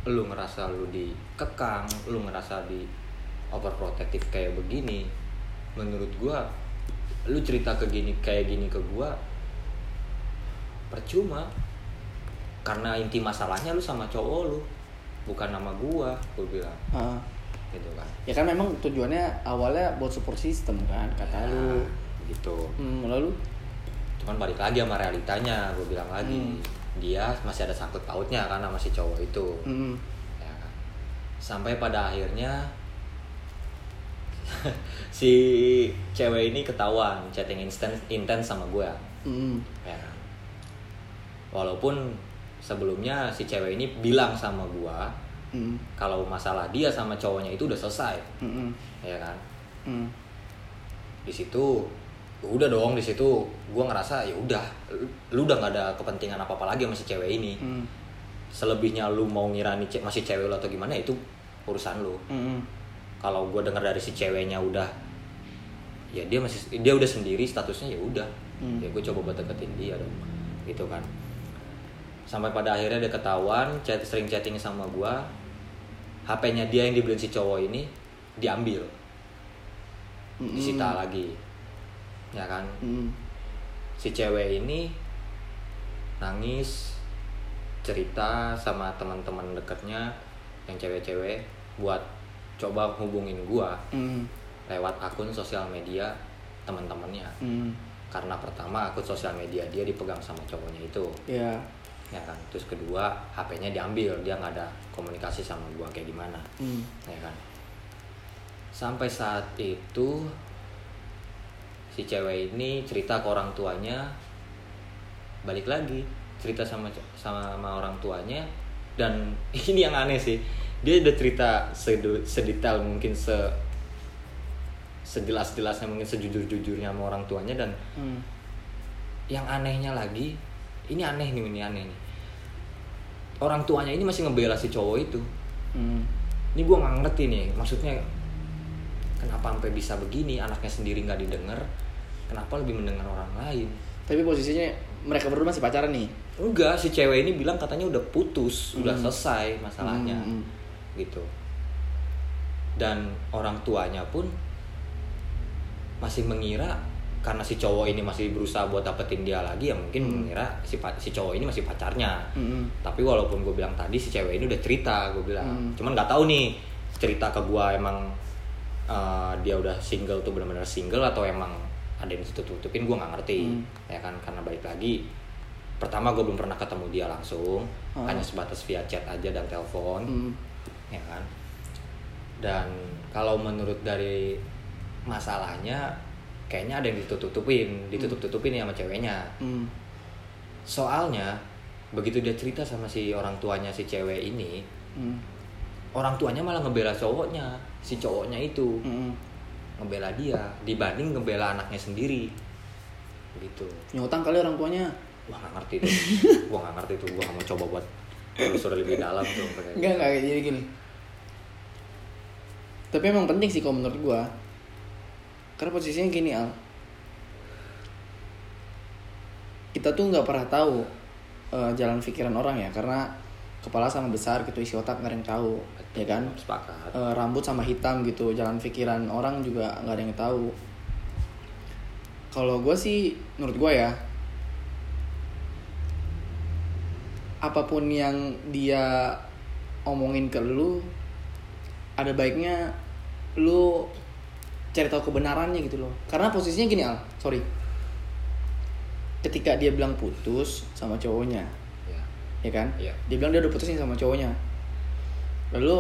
lu ngerasa lu dikekang lu ngerasa di overprotective kayak begini menurut gua lu cerita ke gini kayak gini ke gua percuma. Karena inti masalahnya lu sama cowok lu bukan nama gua gua bilang. Ah. gitu kan. Ya kan memang tujuannya awalnya buat support system kan kata lu. gitu. Hmm, lalu? Cuman balik lagi sama realitanya gue bilang lagi. Hmm. dia masih ada sangkut pautnya sama si cowok itu. Hmm, ya kan? sampai pada akhirnya si cewek ini ketahuan chatting instant intens sama gue hmm, ya kan? walaupun sebelumnya si cewek ini bilang sama gue hmm, kalau masalah dia sama cowoknya itu udah selesai. Hmm, ya kan? Hmm, di situ udah dong di situ. Gue ngerasa ya udah lu- udah nggak ada kepentingan apa apa lagi sama si cewek ini. Hmm, selebihnya lu mau ngira nih ce- masih cewek lu atau gimana itu urusan lu. Kalau gue dengar dari si ceweknya udah ya dia masih dia udah sendiri statusnya ya udah. Hmm. ya gue coba buat deketin dia dong. Gitu kan sampai pada akhirnya dia ketahuan chat sering chatting sama gue HP-nya dia yang dibeliin si cowok ini diambil. Hmm, disita lagi. Ya kan? Hmm, si cewek ini nangis cerita sama teman-teman dekatnya yang cewek-cewek buat coba hubungin gua hmm, lewat akun sosial media teman-temannya. Hmm, karena pertama akun sosial media dia dipegang sama cowoknya itu. Ya ya kan? Terus kedua HP-nya diambil dia nggak ada komunikasi sama gua kayak gimana? Hmm, ya kan? Sampai saat itu si cewek ini cerita ke orang tuanya balik lagi cerita sama sama, orang tuanya dan ini yang aneh sih dia udah cerita sedetail mungkin se sejelas-jelasnya mungkin sejujur-jujurnya sama orang tuanya dan hmm, yang anehnya lagi ini aneh nih ini aneh nih. Orang tuanya ini masih ngebela si cowok itu. Hmm, ini gue nggak ngerti nih maksudnya kenapa sampai bisa begini anaknya sendiri nggak didengar kenapa lebih mendengar orang lain? Tapi posisinya mereka berdua masih pacaran nih? Enggak si cewek ini bilang katanya udah putus udah Hmm. selesai masalahnya. Hmm, hmm. gitu. Dan orang tuanya pun masih mengira karena si cowok ini masih berusaha buat dapetin dia lagi ya mungkin Hmm. mengira si si cowok ini masih pacarnya Hmm, tapi walaupun gue bilang tadi si cewek ini udah cerita gue bilang Hmm. cuman nggak tahu nih cerita ke gue emang uh, dia udah single tuh benar-benar single atau emang ada yang ditutup-tutupin gue nggak ngerti Hmm. ya kan karena balik lagi pertama gue belum pernah ketemu dia langsung Ah. hanya sebatas via chat aja dan telepon hmm, ya kan dan kalau menurut dari masalahnya kayaknya ada yang ditutup-tutupin ditutup-tutupin ya sama ceweknya. Hmm, soalnya begitu dia cerita sama si orang tuanya si cewek ini hmm, orang tuanya malah ngebela cowoknya si cowoknya itu. Hmm. ngebela dia dibanding ngebela anaknya sendiri. Gitu nyutang kali orang tuanya. Wah nggak ngerti tuh. Gua nggak ngerti tuh. Gua nggak mau coba buat telusuri lebih dalam tuh Enggak, gitu. enggak jadi gini. Tapi emang penting sih kalau menurut gua. Karena posisinya gini, Al. Kita tuh nggak pernah tahu eh, jalan pikiran orang ya, karena kepala sama besar gitu isi otak nggak ada yang tahu, ya kan? sepakat Eh, rambut sama hitam gitu, jalan pikiran orang juga nggak ada yang tahu. Kalau gue sih, menurut gue ya, apa pun yang dia omongin ke lu, ada baiknya lu cari tahu kebenarannya gitu loh. Karena posisinya gini al, sorry. Ketika dia bilang putus sama cowoknya, ya ya kan? Iya. Dia bilang dia udah putus nih sama cowoknya. Lalu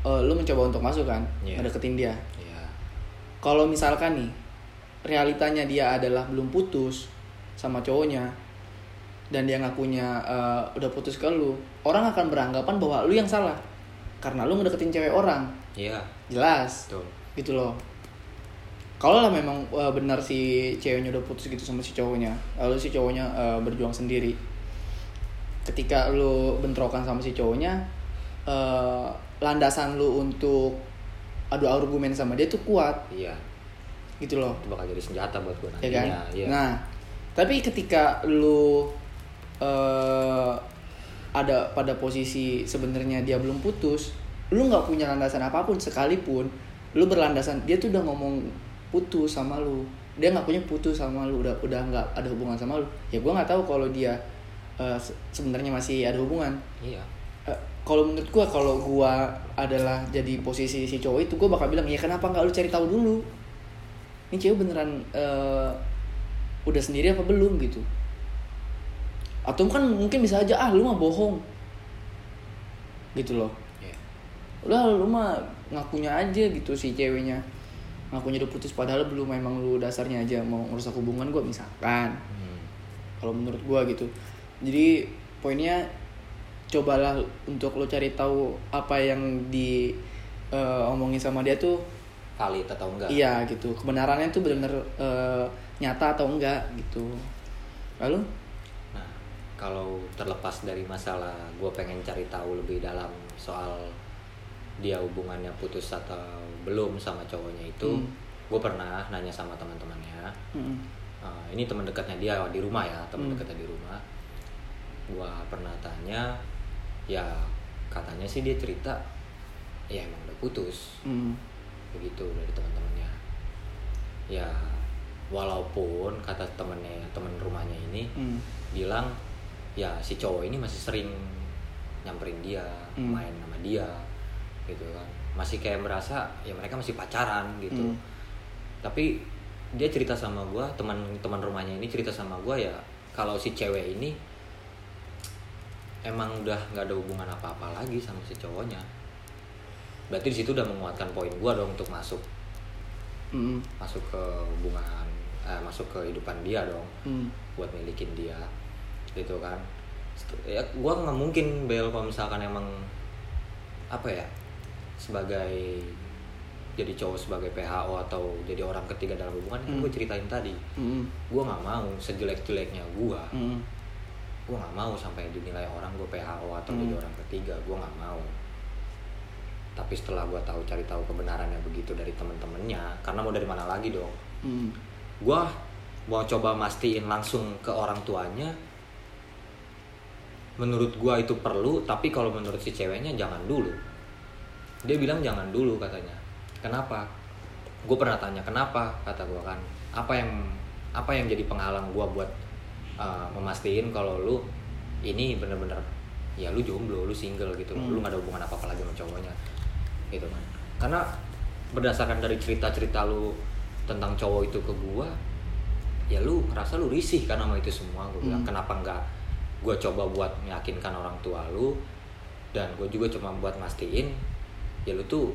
eh, lu mencoba untuk masuk kan, Iya. ngedeketin dia. ya Kalau misalkan nih realitanya dia adalah belum putus sama cowoknya dan dia ngakunya eh, udah putus ke lu, orang akan beranggapan bahwa lu yang salah karena lu ngedeketin cewek orang. iya Jelas betul gitu loh. Kalau lah memang eh, benar si ceweknya udah putus gitu sama si cowoknya, lalu si cowoknya eh, berjuang sendiri. ketika lu bentrokan sama si cowoknya eh, landasan lu untuk adu argumen sama dia tuh kuat. Iya. Gitu loh. Itu bakal jadi senjata buat gue ya kan? nantinya iya. Nah tapi ketika lu eh ada pada posisi sebenarnya dia belum putus lu nggak punya landasan apa pun sekalipun lu berlandasan dia tuh udah ngomong putus sama lu. Dia nggak punya putus sama lu udah udah nggak ada hubungan sama lu. Ya gua nggak tahu kalau dia se- sebenarnya masih ada hubungan. Iya. Eh, kalau menurut gua kalau gua adalah jadi posisi si cowok itu gua bakal bilang ya kenapa nggak lu cari tahu dulu? Ini cewek beneran eh, udah sendiri apa belum? Gitu. Atau kan mungkin bisa aja ah lu mah bohong. Gitu loh. Iya. Udah lu mah ngakunya aja gitu si ceweknya ngakunya udah putus padahal belum memang lu dasarnya aja mau ngerusak hubungan gua misalkan. Hmm. kalau menurut gua gitu. Jadi poinnya cobalah untuk lo cari tahu apa yang di eh, omongin sama dia tuh valid atau enggak. Iya gitu. Kebenarannya tuh benar-benar eh, nyata atau enggak gitu. Lalu? Nah, kalau terlepas dari masalah gue pengen cari tahu lebih dalam soal dia hubungannya putus atau belum sama cowoknya itu, Hmm. gue pernah nanya sama teman-temannya. mm, Eh, ini teman dekatnya dia di rumah ya, teman Hmm. dekatnya di rumah. Gue pernah tanya, ya katanya sih dia cerita, ya emang udah putus, mm, begitu dari teman-temannya. Ya, walaupun kata temennya, teman rumahnya ini, mm, bilang ya si cowok ini masih sering nyamperin dia Hmm. main sama dia gitu kan masih kayak merasa ya mereka masih pacaran gitu. Hmm. tapi dia cerita sama gua teman teman rumahnya ini cerita sama gua ya kalau si cewek ini emang udah nggak ada hubungan apa-apa lagi sama si cowoknya berarti di situ udah menguatkan poin gua dong untuk masuk. Mm, masuk ke hubungan eh, masuk ke kehidupan dia dong. Mm, buat milikin dia gitu kan. Ya gua nggak mungkin bel kalau misalkan emang apa ya sebagai jadi cowok sebagai PHO atau jadi orang ketiga dalam hubungan Hmm. gue ceritain tadi. Mm, gua nggak mau sejelek-jeleknya gua. Mm, gua nggak mau sampai dinilai orang gue PHO atau Hmm. jadi orang ketiga gua nggak mau. Tapi setelah gua tahu cari tahu kebenarannya begitu dari temen-temennya karena mau dari mana lagi dong? Mm, gua mau coba mastiin langsung ke orang tuanya. Menurut gua itu perlu tapi kalau menurut si ceweknya jangan dulu dia bilang jangan dulu katanya. Kenapa? Gue pernah tanya kenapa? kata gua kan. Apa yang apa yang jadi penghalang gua buat uh, memastiin kalau lu ini bener-bener ya lu jomblo lu single gitu. Hmm. lu gak ada hubungan apa apa lagi sama cowoknya gitu kan. Karena berdasarkan dari cerita-cerita lu tentang cowok itu ke gua ya lu ngerasa lu risih kan sama itu semua. Gue bilang Hmm. kenapa nggak gue coba buat meyakinkan orang tua lu? Dan gue juga cuma buat mastiin ya lu tuh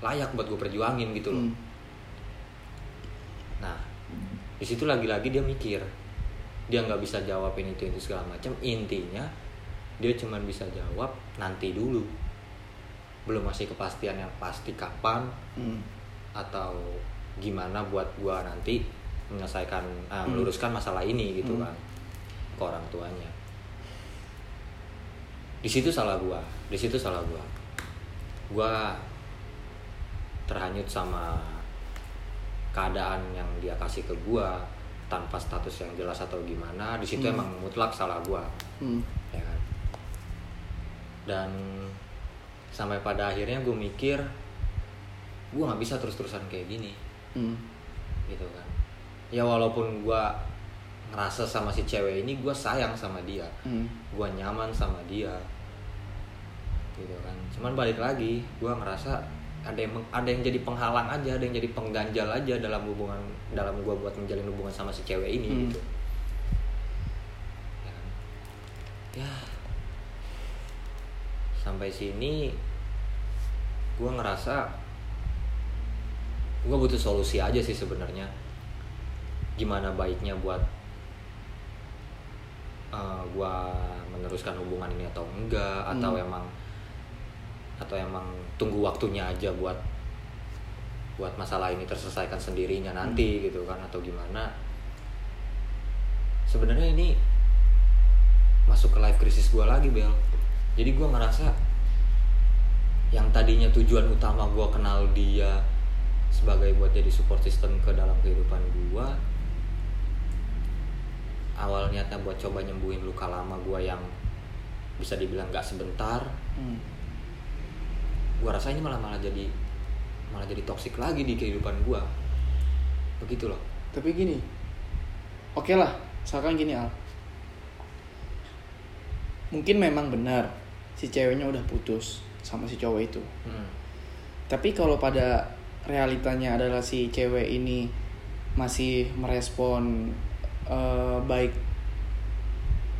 layak buat gue perjuangin gitu loh. Mm, nah di situ lagi-lagi dia mikir dia nggak bisa jawabin itu itu segala macam. Intinya dia cuma bisa jawab nanti dulu. Belum masih kepastian yang pasti kapan mm, atau gimana buat gua nanti menyelesaikan eh, Hmm. meluruskan masalah ini gitu Hmm. kan ke orang tuanya. Di situ salah gua di situ salah gua gua terhanyut sama keadaan yang dia kasih ke gua tanpa status yang jelas atau gimana. Di situ Hmm. emang mutlak salah gua. Mm, ya kan? Dan sampai pada akhirnya gue mikir gue nggak bisa terus-terusan kayak gini. Mm, gitu kan. Ya walaupun gue ngerasa sama si cewek ini gue sayang sama dia. Mm, gue nyaman sama dia gitu kan cuman balik lagi gue ngerasa ada yang ada yang jadi penghalang aja ada yang jadi pengganjal aja dalam hubungan dalam gue buat menjalin hubungan sama si cewek ini Hmm. gitu ya, sampai sini gue ngerasa gue butuh solusi aja sih sebenarnya gimana baiknya buat uh, gue meneruskan hubungan ini atau enggak atau Hmm. emang atau emang tunggu waktunya aja buat buat masalah ini terselesaikan sendirinya nanti gitu kan atau gimana. Sebenarnya ini masuk ke life crisis gue lagi bel. Jadi gue ngerasa yang tadinya tujuan utama gue kenal dia sebagai buat jadi support system ke dalam kehidupan gue awal niatnya buat coba nyembuhin luka lama gue yang bisa dibilang gak sebentar. Hmm. Gue rasa ini malah malah jadi malah jadi toksik lagi di kehidupan gue begitu loh Tapi gini, oke lah, misalkan gini Al. Mungkin memang benar si ceweknya udah putus sama si cowok itu. Hmm. Tapi kalau pada realitanya adalah si cewek ini masih merespon eh, baik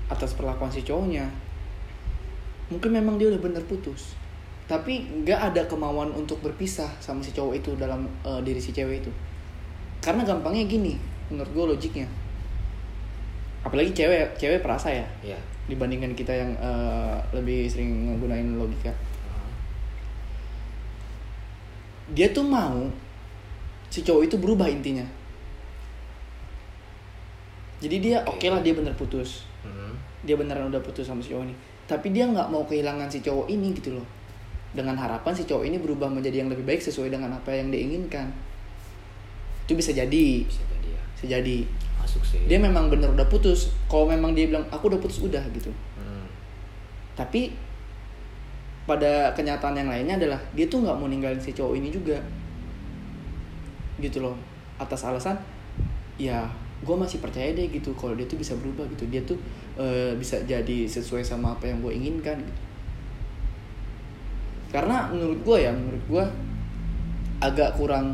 atas perlakuan si cowoknya, mungkin memang dia udah bener putus. Tapi nggak ada kemauan untuk berpisah sama si cowok itu dalam eh, diri si cewek itu. Karena gampangnya gini, menurut gue logiknya. Apalagi cewek, cewek perasa ya, Iya. dibandingkan kita yang eh, lebih sering menggunakan logika. Dia tuh mau si cowok itu berubah intinya jadi dia oke Oke. lah dia bener putus Hmm. dia beneran udah putus sama si cowok ini tapi dia nggak mau kehilangan si cowok ini gitu loh dengan harapan si cowok ini berubah menjadi yang lebih baik sesuai dengan apa yang dia inginkan. Itu bisa jadi. Bisa jadi ya. Bisa jadi. Masuk sih. Dia memang bener udah putus. Kalau memang dia bilang aku udah putus udah gitu. Hmm. tapi pada kenyataan yang lainnya adalah dia tuh nggak mau ninggalin si cowok ini juga. Gitu loh. Atas alasan ya gue masih percaya deh gitu kalau dia tuh bisa berubah gitu. Dia tuh eh, bisa jadi sesuai sama apa yang gue inginkan gitu. Karena menurut gue ya menurut gue agak kurang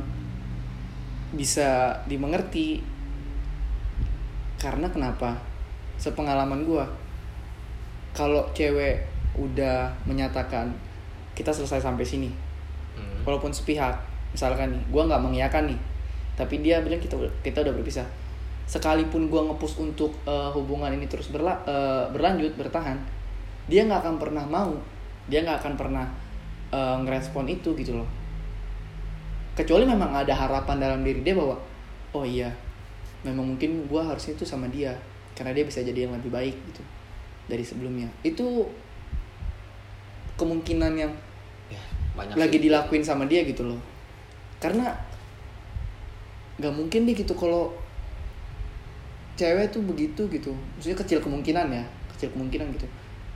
bisa dimengerti karena kenapa? Sepengalaman gue kalau cewek udah menyatakan kita selesai sampai sini Hmm. walaupun sepihak misalkan nih gue nggak mengiyakan nih tapi dia bilang kita kita udah berpisah. Sekalipun gue ngepush untuk eh, hubungan ini terus berla, eh, berlanjut bertahan dia nggak akan pernah mau dia nggak akan pernah eh, ngerespon itu gitu loh. Kecuali memang ada harapan dalam diri dia bahwa oh iya memang mungkin gue harusnya itu sama dia karena dia bisa jadi yang lebih baik gitu dari sebelumnya. Itu kemungkinan yang ya, banyak lagi sih. dilakuin sama dia gitu loh. Karena nggak mungkin deh gitu kalau cewek tuh begitu gitu. Maksudnya kecil kemungkinan ya kecil kemungkinan gitu.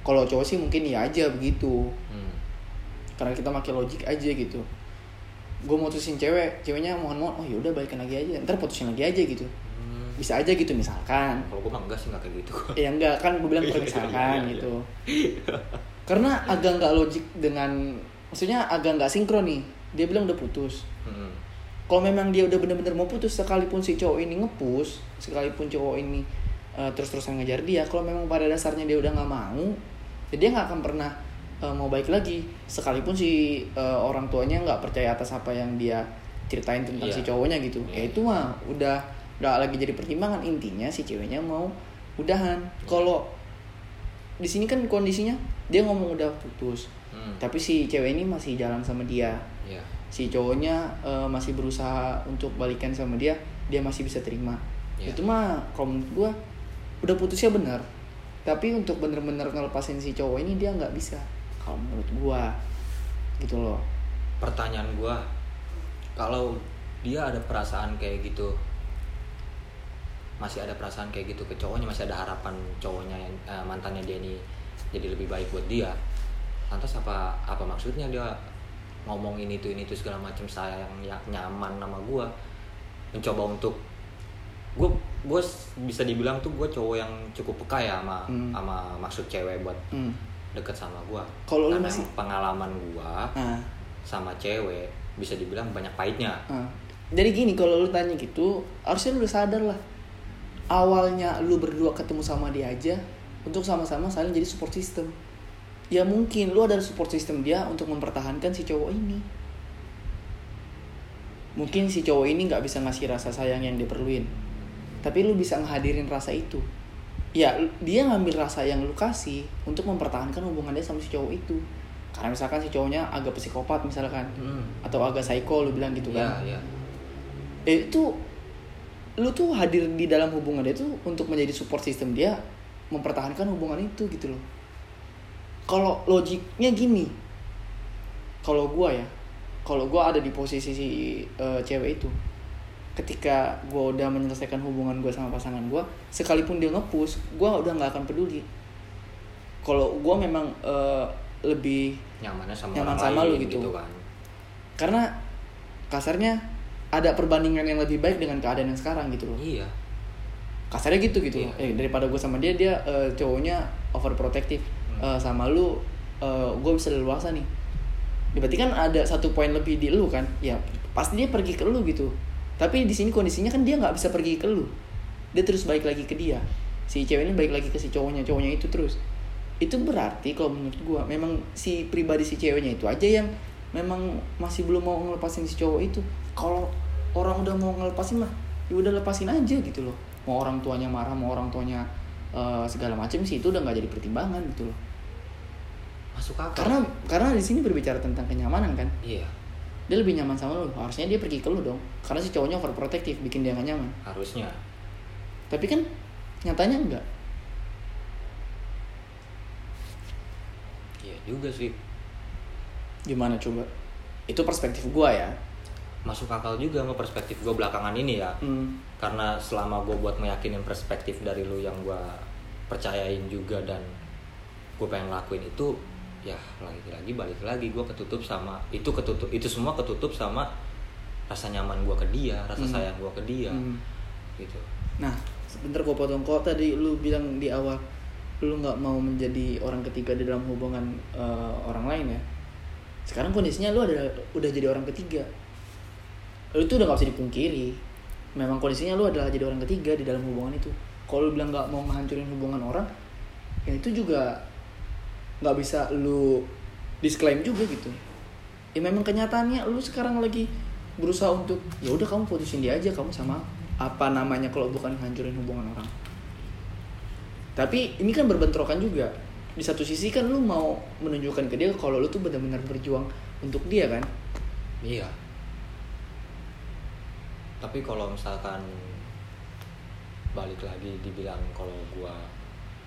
Kalau cowok sih mungkin ya aja begitu. Hmm. Karena kita pakai logik aja gitu. Gue mutusin cewek ceweknya mohon mohon oh yaudah balikan lagi aja ntar putusin lagi aja gitu. Hmm. bisa aja gitu misalkan. Kalau gue mah enggak sih enggak kayak gitu. Ya enggak kan gue bilang Iya, kalau iya, misalkan iya, gitu. Karena agak nggak logik dengan maksudnya agak nggak sinkron nih. Dia bilang udah putus. Hmm. kalau memang dia udah bener-bener mau putus sekalipun si cowok ini ngepus sekalipun cowok ini uh, terus-terusan ngejar dia kalau memang pada dasarnya dia udah nggak mau ya dia nggak akan pernah uh, mau baik lagi. Sekalipun si uh, orang tuanya nggak percaya atas apa yang dia ceritain tentang Iya. si cowoknya gitu. Iya. ya itu mah udah udah lagi jadi pertimbangan. Intinya si ceweknya mau udahan. Kalau di sini kan kondisinya dia ngomong udah putus. Hmm. tapi si cewek ini masih jalan sama dia. Ya si cowoknya eh, masih berusaha untuk balikan sama dia dia masih bisa terima. Iya. itu mah kalau menurut gua udah putusnya benar. Tapi untuk bener-bener ngelepasin si cowok ini dia nggak bisa kalau menurut gua gitu loh pertanyaan gue kalau dia ada perasaan kayak gitu masih ada perasaan kayak gitu ke cowoknya masih ada harapan cowoknya eh, mantannya dia ini jadi lebih baik buat dia lantas apa apa maksudnya dia ngomong ini tuh ini tuh segala macam saya yang ya, nyaman sama gue mencoba untuk gue gue bisa dibilang tuh gue cowok yang cukup peka ya sama Hmm. sama maksud cewek buat hmm. Deket sama gue Kalau lu masih- pengalaman gue nah, sama cewek bisa dibilang banyak pahitnya. Nah. jadi gini kalau lu tanya gitu harusnya lu udah sadar lah. Awalnya lu berdua ketemu sama dia aja untuk sama-sama saling jadi support system. Ya mungkin lu ada support system dia untuk mempertahankan si cowok ini. Mungkin si cowok ini nggak bisa ngasih rasa sayang yang dia perluin. Tapi lu bisa ngehadirin rasa itu ya dia ngambil rasa yang lu kasih untuk mempertahankan hubungan dia sama si cowok itu karena misalkan si cowoknya agak psikopat misalkan Hmm. atau agak psycho lu bilang gitu kan Iya, iya. Eh, itu lu tuh hadir di dalam hubungan dia tuh untuk menjadi support system dia mempertahankan hubungan itu gitu loh kalau logiknya gini kalau gua ya kalau gua ada di posisi si eh, cewek itu ketika gua udah menyelesaikan hubungan gua sama pasangan gua sekalipun dia ngepush gua udah nggak akan peduli. Kalau gua memang eh, lebih nyamannya sama Nyaman orang sama lain lu gitu. kan. Karena kasarnya ada perbandingan yang lebih baik dengan keadaan yang sekarang gitu loh. Iya. Kasarnya gitu gitu. Iya. eh daripada gue sama dia dia eh, cowoknya overprotective. Hmm. Eh, sama lu gue bisa leluasa nih. Berarti kan ada satu poin lebih di lu kan? Ya pasti dia pergi ke lu gitu tapi di sini kondisinya kan dia nggak bisa pergi ke lu. Dia terus balik lagi ke dia. Si cewek ini balik lagi ke si cowoknya cowoknya itu terus. Itu berarti kalau menurut gua memang si pribadi si ceweknya itu aja yang memang masih belum mau ngelepasin si cowok itu. Kalau orang udah mau ngelepasin mah ya udah lepasin aja gitu loh. Mau orang tuanya marah mau orang tuanya eh, segala macam sih itu udah nggak jadi pertimbangan gitu loh. Masuk akal. Karena karena di sini berbicara tentang kenyamanan kan. Iya dia lebih nyaman sama lu. Harusnya dia pergi ke lu dong. Karena si cowoknya overprotective bikin dia gak nyaman. Harusnya. Tapi kan nyatanya enggak iya juga sih. Gimana coba? Itu perspektif gua ya. Masuk akal juga sama perspektif gue belakangan ini ya. Hmm. karena selama gue buat meyakinin perspektif dari lu yang gue percayain juga dan gue pengen lakuin itu ya lagi-lagi balik lagi gue ketutup sama itu ketutup itu semua ketutup sama rasa nyaman gue ke dia rasa Hmm. sayang gue ke dia. Hmm. gitu. Nah sebentar gua potong kok tadi lu bilang di awal lu nggak mau menjadi orang ketiga di dalam hubungan eh, orang lain ya? Sekarang kondisinya lu ada udah jadi orang ketiga. Lu itu udah nggak bisa dipungkiri memang kondisinya lu adalah jadi orang ketiga di dalam hubungan itu. Kalau lu bilang nggak mau menghancurin hubungan orang ya itu juga nggak bisa lu disclaim juga gitu. Ya memang kenyataannya lu sekarang lagi berusaha untuk ya udah kamu putusin dia aja kamu sama apa namanya kalau bukan hancurin hubungan orang. Tapi ini kan berbentrokan juga. Di satu sisi kan lu mau menunjukkan ke dia kalau lu tuh benar-benar berjuang untuk dia kan? Iya. Tapi kalau misalkan balik lagi dibilang kalau gue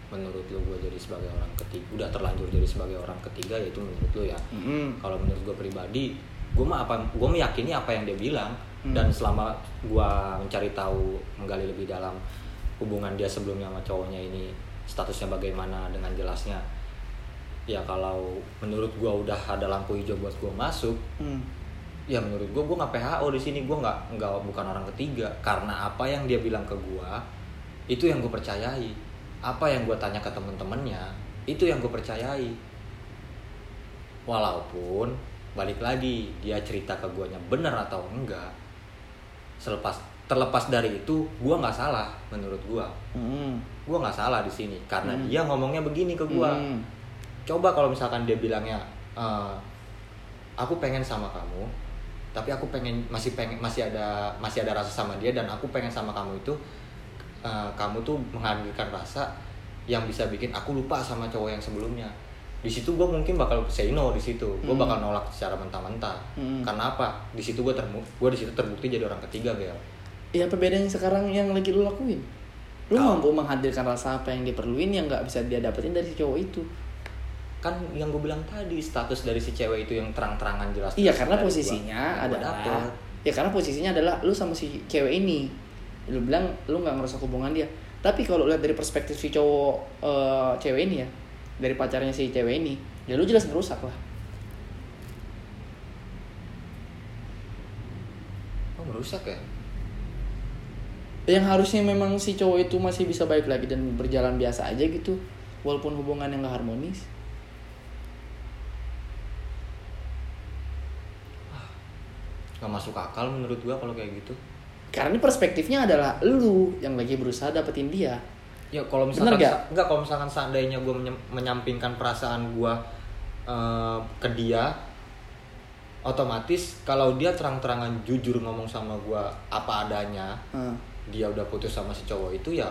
menurut lu gue jadi sebagai orang ketiga udah terlanjur jadi sebagai orang ketiga yaitu menurut lu ya. Mm kalau menurut gue pribadi gue mah apa gue meyakini apa yang dia bilang. Hmm. dan selama gue mencari tahu menggali lebih dalam hubungan dia sebelumnya sama cowoknya ini statusnya bagaimana dengan jelasnya ya kalau menurut gue udah ada lampu hijau buat gue masuk Hmm. ya menurut gue gue nggak PHO di sini. Gue nggak nggak bukan orang ketiga. Karena apa yang dia bilang ke gue itu yang gue percayai apa yang gue tanya ke temen-temennya itu yang gue percayai walaupun balik lagi dia cerita ke guanya bener atau enggak selepas terlepas dari itu gue nggak salah menurut gue Hmm. gue nggak salah di sini karena Hmm. dia ngomongnya begini ke gue Hmm. coba kalau misalkan dia bilangnya "Eh, aku pengen sama kamu tapi aku pengen masih pengen masih ada masih ada rasa sama dia dan aku pengen sama kamu itu eh, kamu tuh menghadirkan rasa yang bisa bikin aku lupa sama cowok yang sebelumnya di situ gue mungkin bakal say no di situ gue Hmm. bakal nolak secara mentah-mentah Hmm. karena apa di situ gue termu gue di situ terbukti jadi orang ketiga Bel ya apa bedanya sekarang yang lagi lu lakuin lu Kau- mampu menghadirkan rasa apa yang dia perluin yang nggak bisa dia dapetin dari si cowok itu kan yang gue bilang tadi status dari si cewek itu yang terang-terangan jelas iya karena gua. posisinya gua adalah dapet. ya karena posisinya adalah lu sama si cewek ini lu bilang lu nggak ngerusak hubungan dia. Tapi kalau lihat dari perspektif si cowok eh, cewek ini ya dari pacarnya si cewek ini ya lu jelas ngerusak lah. Oh merusak ya? Yang harusnya memang si cowok itu masih bisa baik lagi dan berjalan biasa aja gitu walaupun hubungan yang gak harmonis. Nggak masuk akal menurut gua kalau kayak gitu karena ini perspektifnya adalah lu yang lagi berusaha dapetin dia ya kalau misalkan Bener nggak? sa- nggak kalau misalkan seandainya gua menyem- menyampingkan perasaan gua eh, ke dia otomatis kalau dia terang-terangan jujur ngomong sama gua apa adanya Hmm. dia udah putus sama si cowok itu ya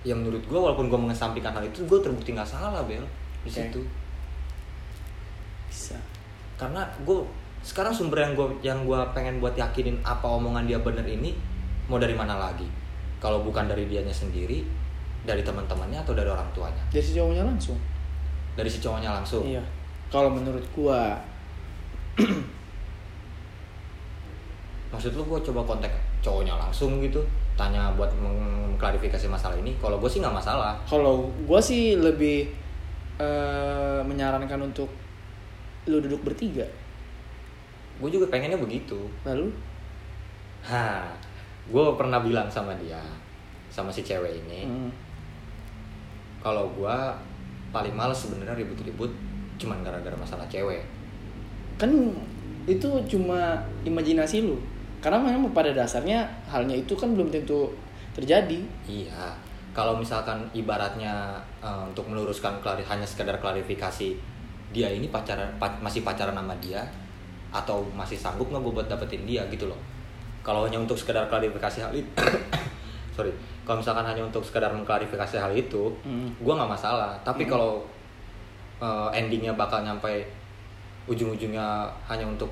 ya menurut gua walaupun gua mengesampingkan hal itu gua terbukti nggak salah bel di Oke. situ bisa karena gue sekarang sumber yang gue yang gua pengen buat yakinin apa omongan dia bener ini mau dari mana lagi? Kalau bukan dari dianya sendiri dari teman-temannya atau dari orang tuanya? Dari si cowoknya langsung. dari si cowoknya langsung? Iya. Kalau menurut gua, maksud lu gue coba kontak cowoknya langsung gitu tanya buat mengklarifikasi masalah ini. Kalau gue sih nggak masalah. Kalau gua sih lebih eh, menyarankan untuk lu duduk bertiga. gue juga pengennya begitu. Lalu? Ha gue pernah bilang sama dia sama si cewek ini hmm, kalau gue paling males sebenarnya ribut-ribut cuman gara-gara masalah cewek kan itu cuma imajinasi lu. Karena memang pada dasarnya halnya itu kan belum tentu terjadi. iya kalau misalkan ibaratnya eh, untuk meluruskan klari- hanya sekedar klarifikasi dia ini pacaran pa- masih pacaran sama dia atau masih sanggup nggak gue buat dapetin dia gitu loh kalau hanya untuk sekedar klarifikasi hal itu sorry kalau misalkan hanya untuk sekedar mengklarifikasi hal itu Hmm. gue nggak masalah tapi Hmm. kalau eh, endingnya bakal nyampe ujung-ujungnya hanya untuk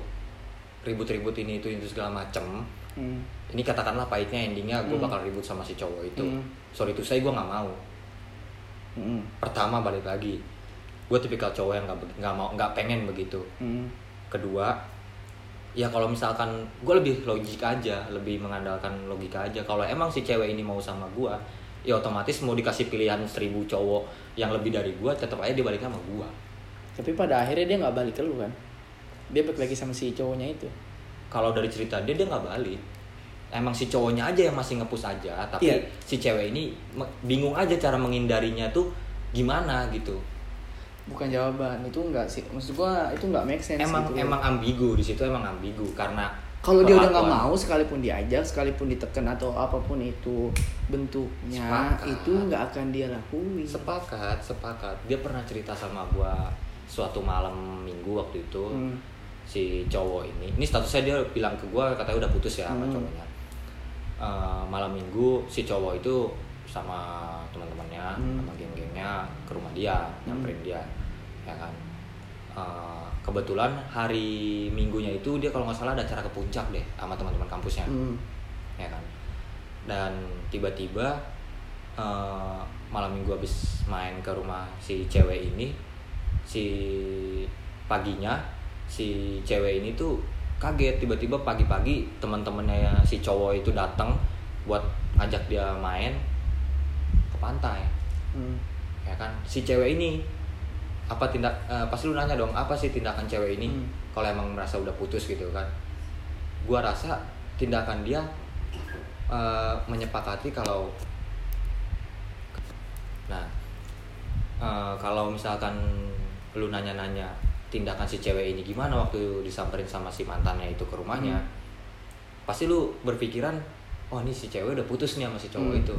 ribut-ribut ini itu itu segala macem Hmm. ini katakanlah pahitnya endingnya gue Hmm. bakal ribut sama si cowok itu Hmm. sorry itu saya gue nggak mau Hmm. pertama balik lagi gue tipikal cowok yang nggak nggak mau nggak pengen begitu Hmm. kedua ya kalau misalkan gue lebih logik aja lebih mengandalkan logika aja kalau emang si cewek ini mau sama gue ya otomatis mau dikasih pilihan seribu cowok yang lebih dari gue tetap aja dia balik sama gue Tapi pada akhirnya dia nggak balik ke lu kan? Dia balik lagi sama si cowoknya itu. kalau dari cerita dia dia nggak balik emang si cowoknya aja yang masih ngepus aja tapi Iya. si cewek ini bingung aja cara menghindarinya tuh gimana gitu Bukan jawaban itu enggak sih. Maksud gua itu nggak make sense. emang gitu. emang ambigu di situ emang ambigu karena kalau dia udah nggak mau sekalipun diajak, sekalipun ditekan atau apa pun itu bentuknya Sepakat. itu nggak akan dia lakuin. sepakat sepakat dia pernah cerita sama gua suatu malam minggu waktu itu Hmm. si cowok ini ini statusnya dia bilang ke gua katanya udah putus ya sama Hmm. cowoknya Eh, malam minggu si cowok itu sama teman-temannya Hmm. sama geng-gengnya ke rumah dia nyamperin dia ya kan? Eh, kebetulan hari minggunya itu dia kalau nggak salah ada acara ke puncak deh sama teman-teman kampusnya. Hmm. ya kan? Dan tiba-tiba eh, malam minggu habis main ke rumah si cewek ini si paginya si cewek ini tuh kaget. Tiba-tiba pagi-pagi teman-temannya si cowok itu datang buat ngajak dia main pantai Hmm. ya kan si cewek ini apa tindak eh, pasti lu nanya dong apa sih tindakan cewek ini Hmm. kalau emang merasa udah putus gitu kan gua rasa tindakan dia eh, menyepakati kalau nah eh, kalau misalkan lu nanya-nanya tindakan si cewek ini gimana waktu disamperin sama si mantannya itu ke rumahnya Hmm. pasti lu berpikiran oh ini si cewek udah putus nih sama si cowok Hmm. itu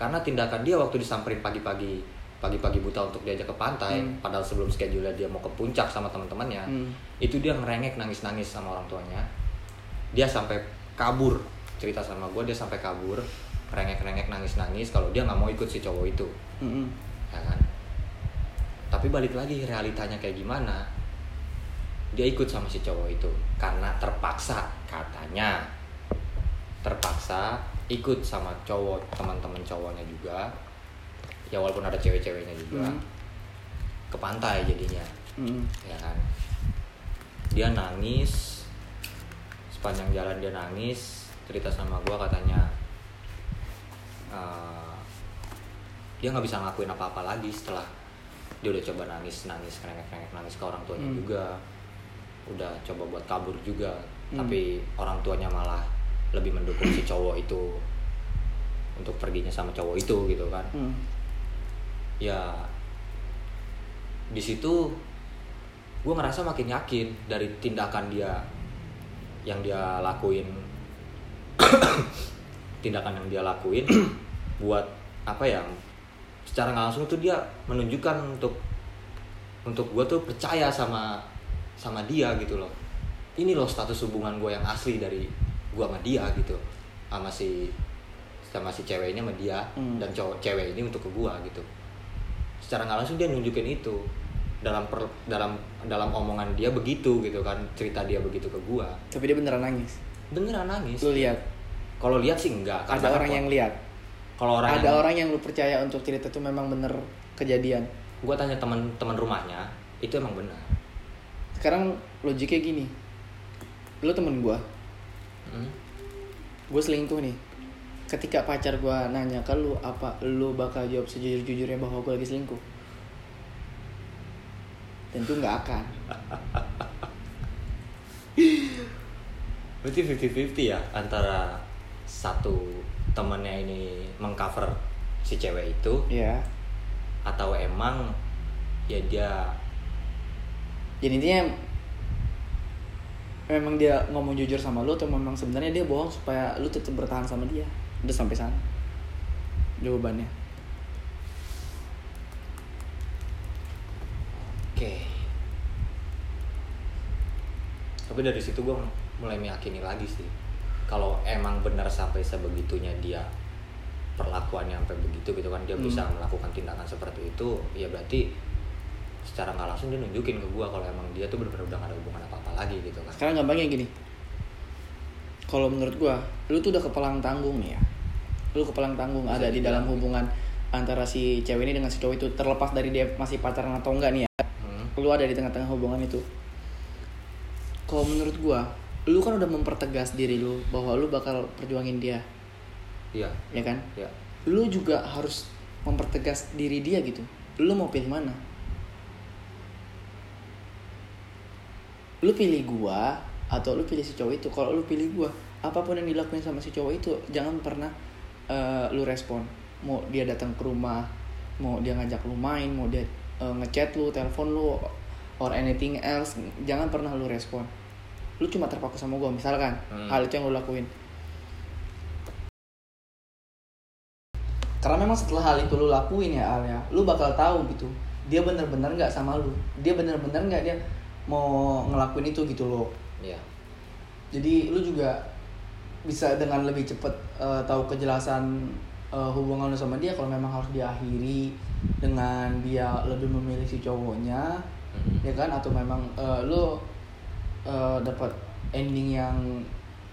karena tindakan dia waktu disamperin pagi-pagi pagi-pagi buta untuk diajak ke pantai Hmm. padahal sebelum schedule dia mau ke puncak sama teman-temannya Hmm. itu dia ngerengek nangis-nangis sama orang tuanya dia sampai kabur cerita sama gue dia sampai kabur ngerengek-ngerengek nangis-nangis kalau dia nggak mau ikut si cowok itu Hmm. ya kan tapi balik lagi realitanya kayak gimana dia ikut sama si cowok itu karena terpaksa katanya terpaksa ikut sama cowok teman-teman cowoknya juga ya walaupun ada cewek-ceweknya juga Hmm. ke pantai jadinya Hmm. ya kan dia nangis sepanjang jalan dia nangis cerita sama gua katanya eh, dia nggak bisa ngakuin apa-apa lagi setelah dia udah coba nangis nangis nengek nengek nangis ke orang tuanya Hmm. juga udah coba buat kabur juga Hmm. tapi orang tuanya malah lebih mendukung si cowok itu untuk perginya sama cowok itu gitu kan. Hmm. ya di situ gue ngerasa makin yakin dari tindakan dia yang dia lakuin. Tindakan yang dia lakuin buat apa ya secara nggak langsung tuh dia menunjukkan untuk untuk gue tuh percaya sama sama dia gitu loh. Ini loh status hubungan gue yang asli dari gue sama dia gitu sama si sama si cewek ini sama dia Hmm. dan cowok cewek ini untuk ke gue gitu. Secara nggak langsung dia nunjukin itu dalam per, dalam dalam omongan dia begitu gitu kan cerita dia begitu ke gua. Tapi dia beneran nangis. beneran nangis. Lu lihat? Kalau lihat sih enggak ada orang yang lihat. kalau orang ada yang, orang yang lu percaya untuk cerita itu memang bener kejadian? Gue tanya teman-teman rumahnya itu emang benar sekarang logiknya gini. Lu temen gua Hmm. gue selingkuh nih. Ketika pacar gua nanya ke lu apa lu bakal jawab sejujur-jujurnya bahwa gue lagi selingkuh? Tentu nggak akan. Berarti 50-50 ya antara satu temennya ini mengcover si cewek itu ya atau emang ya dia jadi intinya memang dia ngomong jujur sama lu atau memang sebenarnya dia bohong supaya lu tetap bertahan sama dia? Udah sampai sana? Jawabannya? Oke. Tapi dari situ gue mulai meyakini lagi sih. Kalau emang benar sampai sebegitunya dia perlakuannya sampai begitu gitu kan dia Hmm. bisa melakukan tindakan seperti itu ya berarti secara nggak langsung dia nunjukin ke gue kalau emang dia tuh benar-benar udah gak ada hubungan apa apa lagi gitu kan. Sekarang gampangnya gini. Kalau menurut gua lu tuh udah kepalang tanggung nih ya. Lu kepalang tanggung Bisa ada di dalam hubungan antara si cewek ini dengan si cowok itu terlepas dari dia masih pacaran atau enggak nih ya. Hmm. lu ada di tengah-tengah hubungan itu. Kalau menurut gua lu kan udah mempertegas diri lu bahwa lu bakal perjuangin dia. Iya. Ya kan? Ya lu juga harus mempertegas diri dia gitu. Lu mau pilih mana lu pilih gua atau lu pilih si cowok itu kalau lu pilih gua apa pun yang dilakuin sama si cowok itu jangan pernah eh, lu respon. Mau dia datang ke rumah mau dia ngajak lu main mau dia eh, ngechat lu telepon lu or anything else jangan pernah lu respon. Lu cuma terpaku sama gua misalkan Hmm. hal itu yang lu lakuin. Karena memang setelah hal itu lu lakuin ya Al ya lu bakal tahu gitu dia bener-bener nggak sama lu. Dia bener-bener nggak dia mau ngelakuin itu gitu loh iya jadi lu juga bisa dengan lebih cepet eh, tahu kejelasan eh, hubungan lu sama dia kalau memang harus diakhiri dengan dia lebih memilih si cowoknya Hmm. ya kan atau memang eh, lu eh, dapat ending yang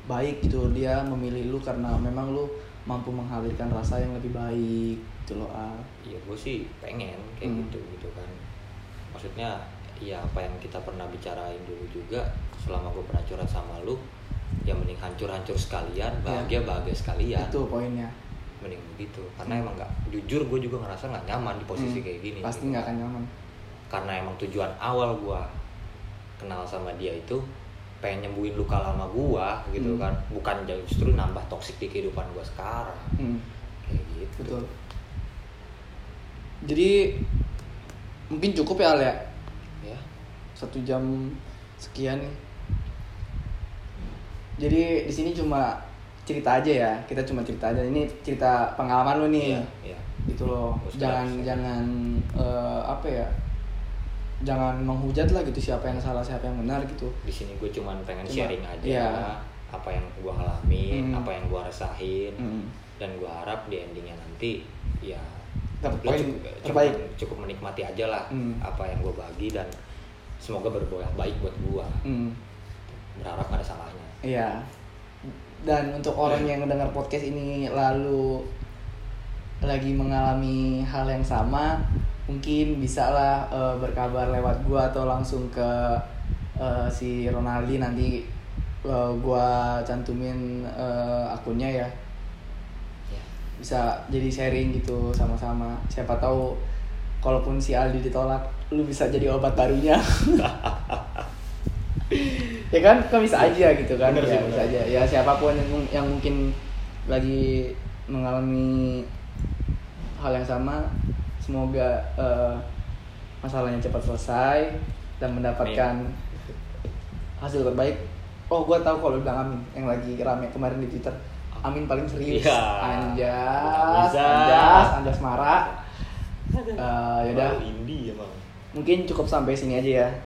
baik gitu dia memilih lu karena memang lu mampu menghadirkan rasa yang lebih baik gitu loh Al. Iya gue sih pengen kayak Hmm. gitu gitu kan Maksudnya ya apa yang kita pernah bicarain dulu juga Selama gue pernah curhat sama lu Ya mending hancur-hancur sekalian, bahagia-bahagia sekalian. Itu poinnya. Mending begitu Karena emang gak, jujur gue juga ngerasa gak nyaman di posisi Hmm, kayak gini pasti gitu. nggak kan. akan nyaman. Karena emang tujuan awal gue kenal sama dia itu pengen nyembuhin luka lama gua gitu Hmm. kan. Bukan justru nambah toksik di kehidupan gua sekarang. Hmm, kayak gitu. Betul. Jadi mungkin cukup ya Al ya ya satu jam sekian nih jadi di sini cuma cerita aja ya kita cuma cerita aja ini cerita pengalaman lu nih Iya, iya. gitu loh Terus jangan terus. jangan eh, apa ya jangan menghujat lah gitu siapa yang salah siapa yang benar gitu di sini gue cuman pengen Cuma, sharing aja iya. apa yang gue alamin Hmm. apa yang gue rasain Mm. dan gue harap di endingnya nanti ya cukup, terbaik. cukup, cukup menikmati aja lah Hmm. apa yang gue bagi dan semoga berbuah baik buat gue Mm. berharap ada salahnya Iya. Dan untuk orang yang mendengar podcast ini lalu lagi mengalami hal yang sama, mungkin bisalah eh, berkabar lewat gua atau langsung ke eh, si Ronaldi nanti eh, gua cantumin eh, akunnya ya. ya Bisa jadi sharing gitu sama-sama. Siapa tahu kalaupun si Aldi ditolak, lu bisa jadi obat barunya. ya kan? Kan bisa aja gitu kan? Bener ya bener. bisa aja. Ya siapa pun yang, yang mungkin lagi mengalami hal yang sama semoga eh, masalahnya cepat selesai dan mendapatkan hasil terbaik. Oh gua tahu kalau bilang Amin yang lagi rame kemarin di Twitter. Amin paling serius. Iya. anjas anjas. Anjas marah Eh, yaudah indie emang mungkin cukup sampai sini aja ya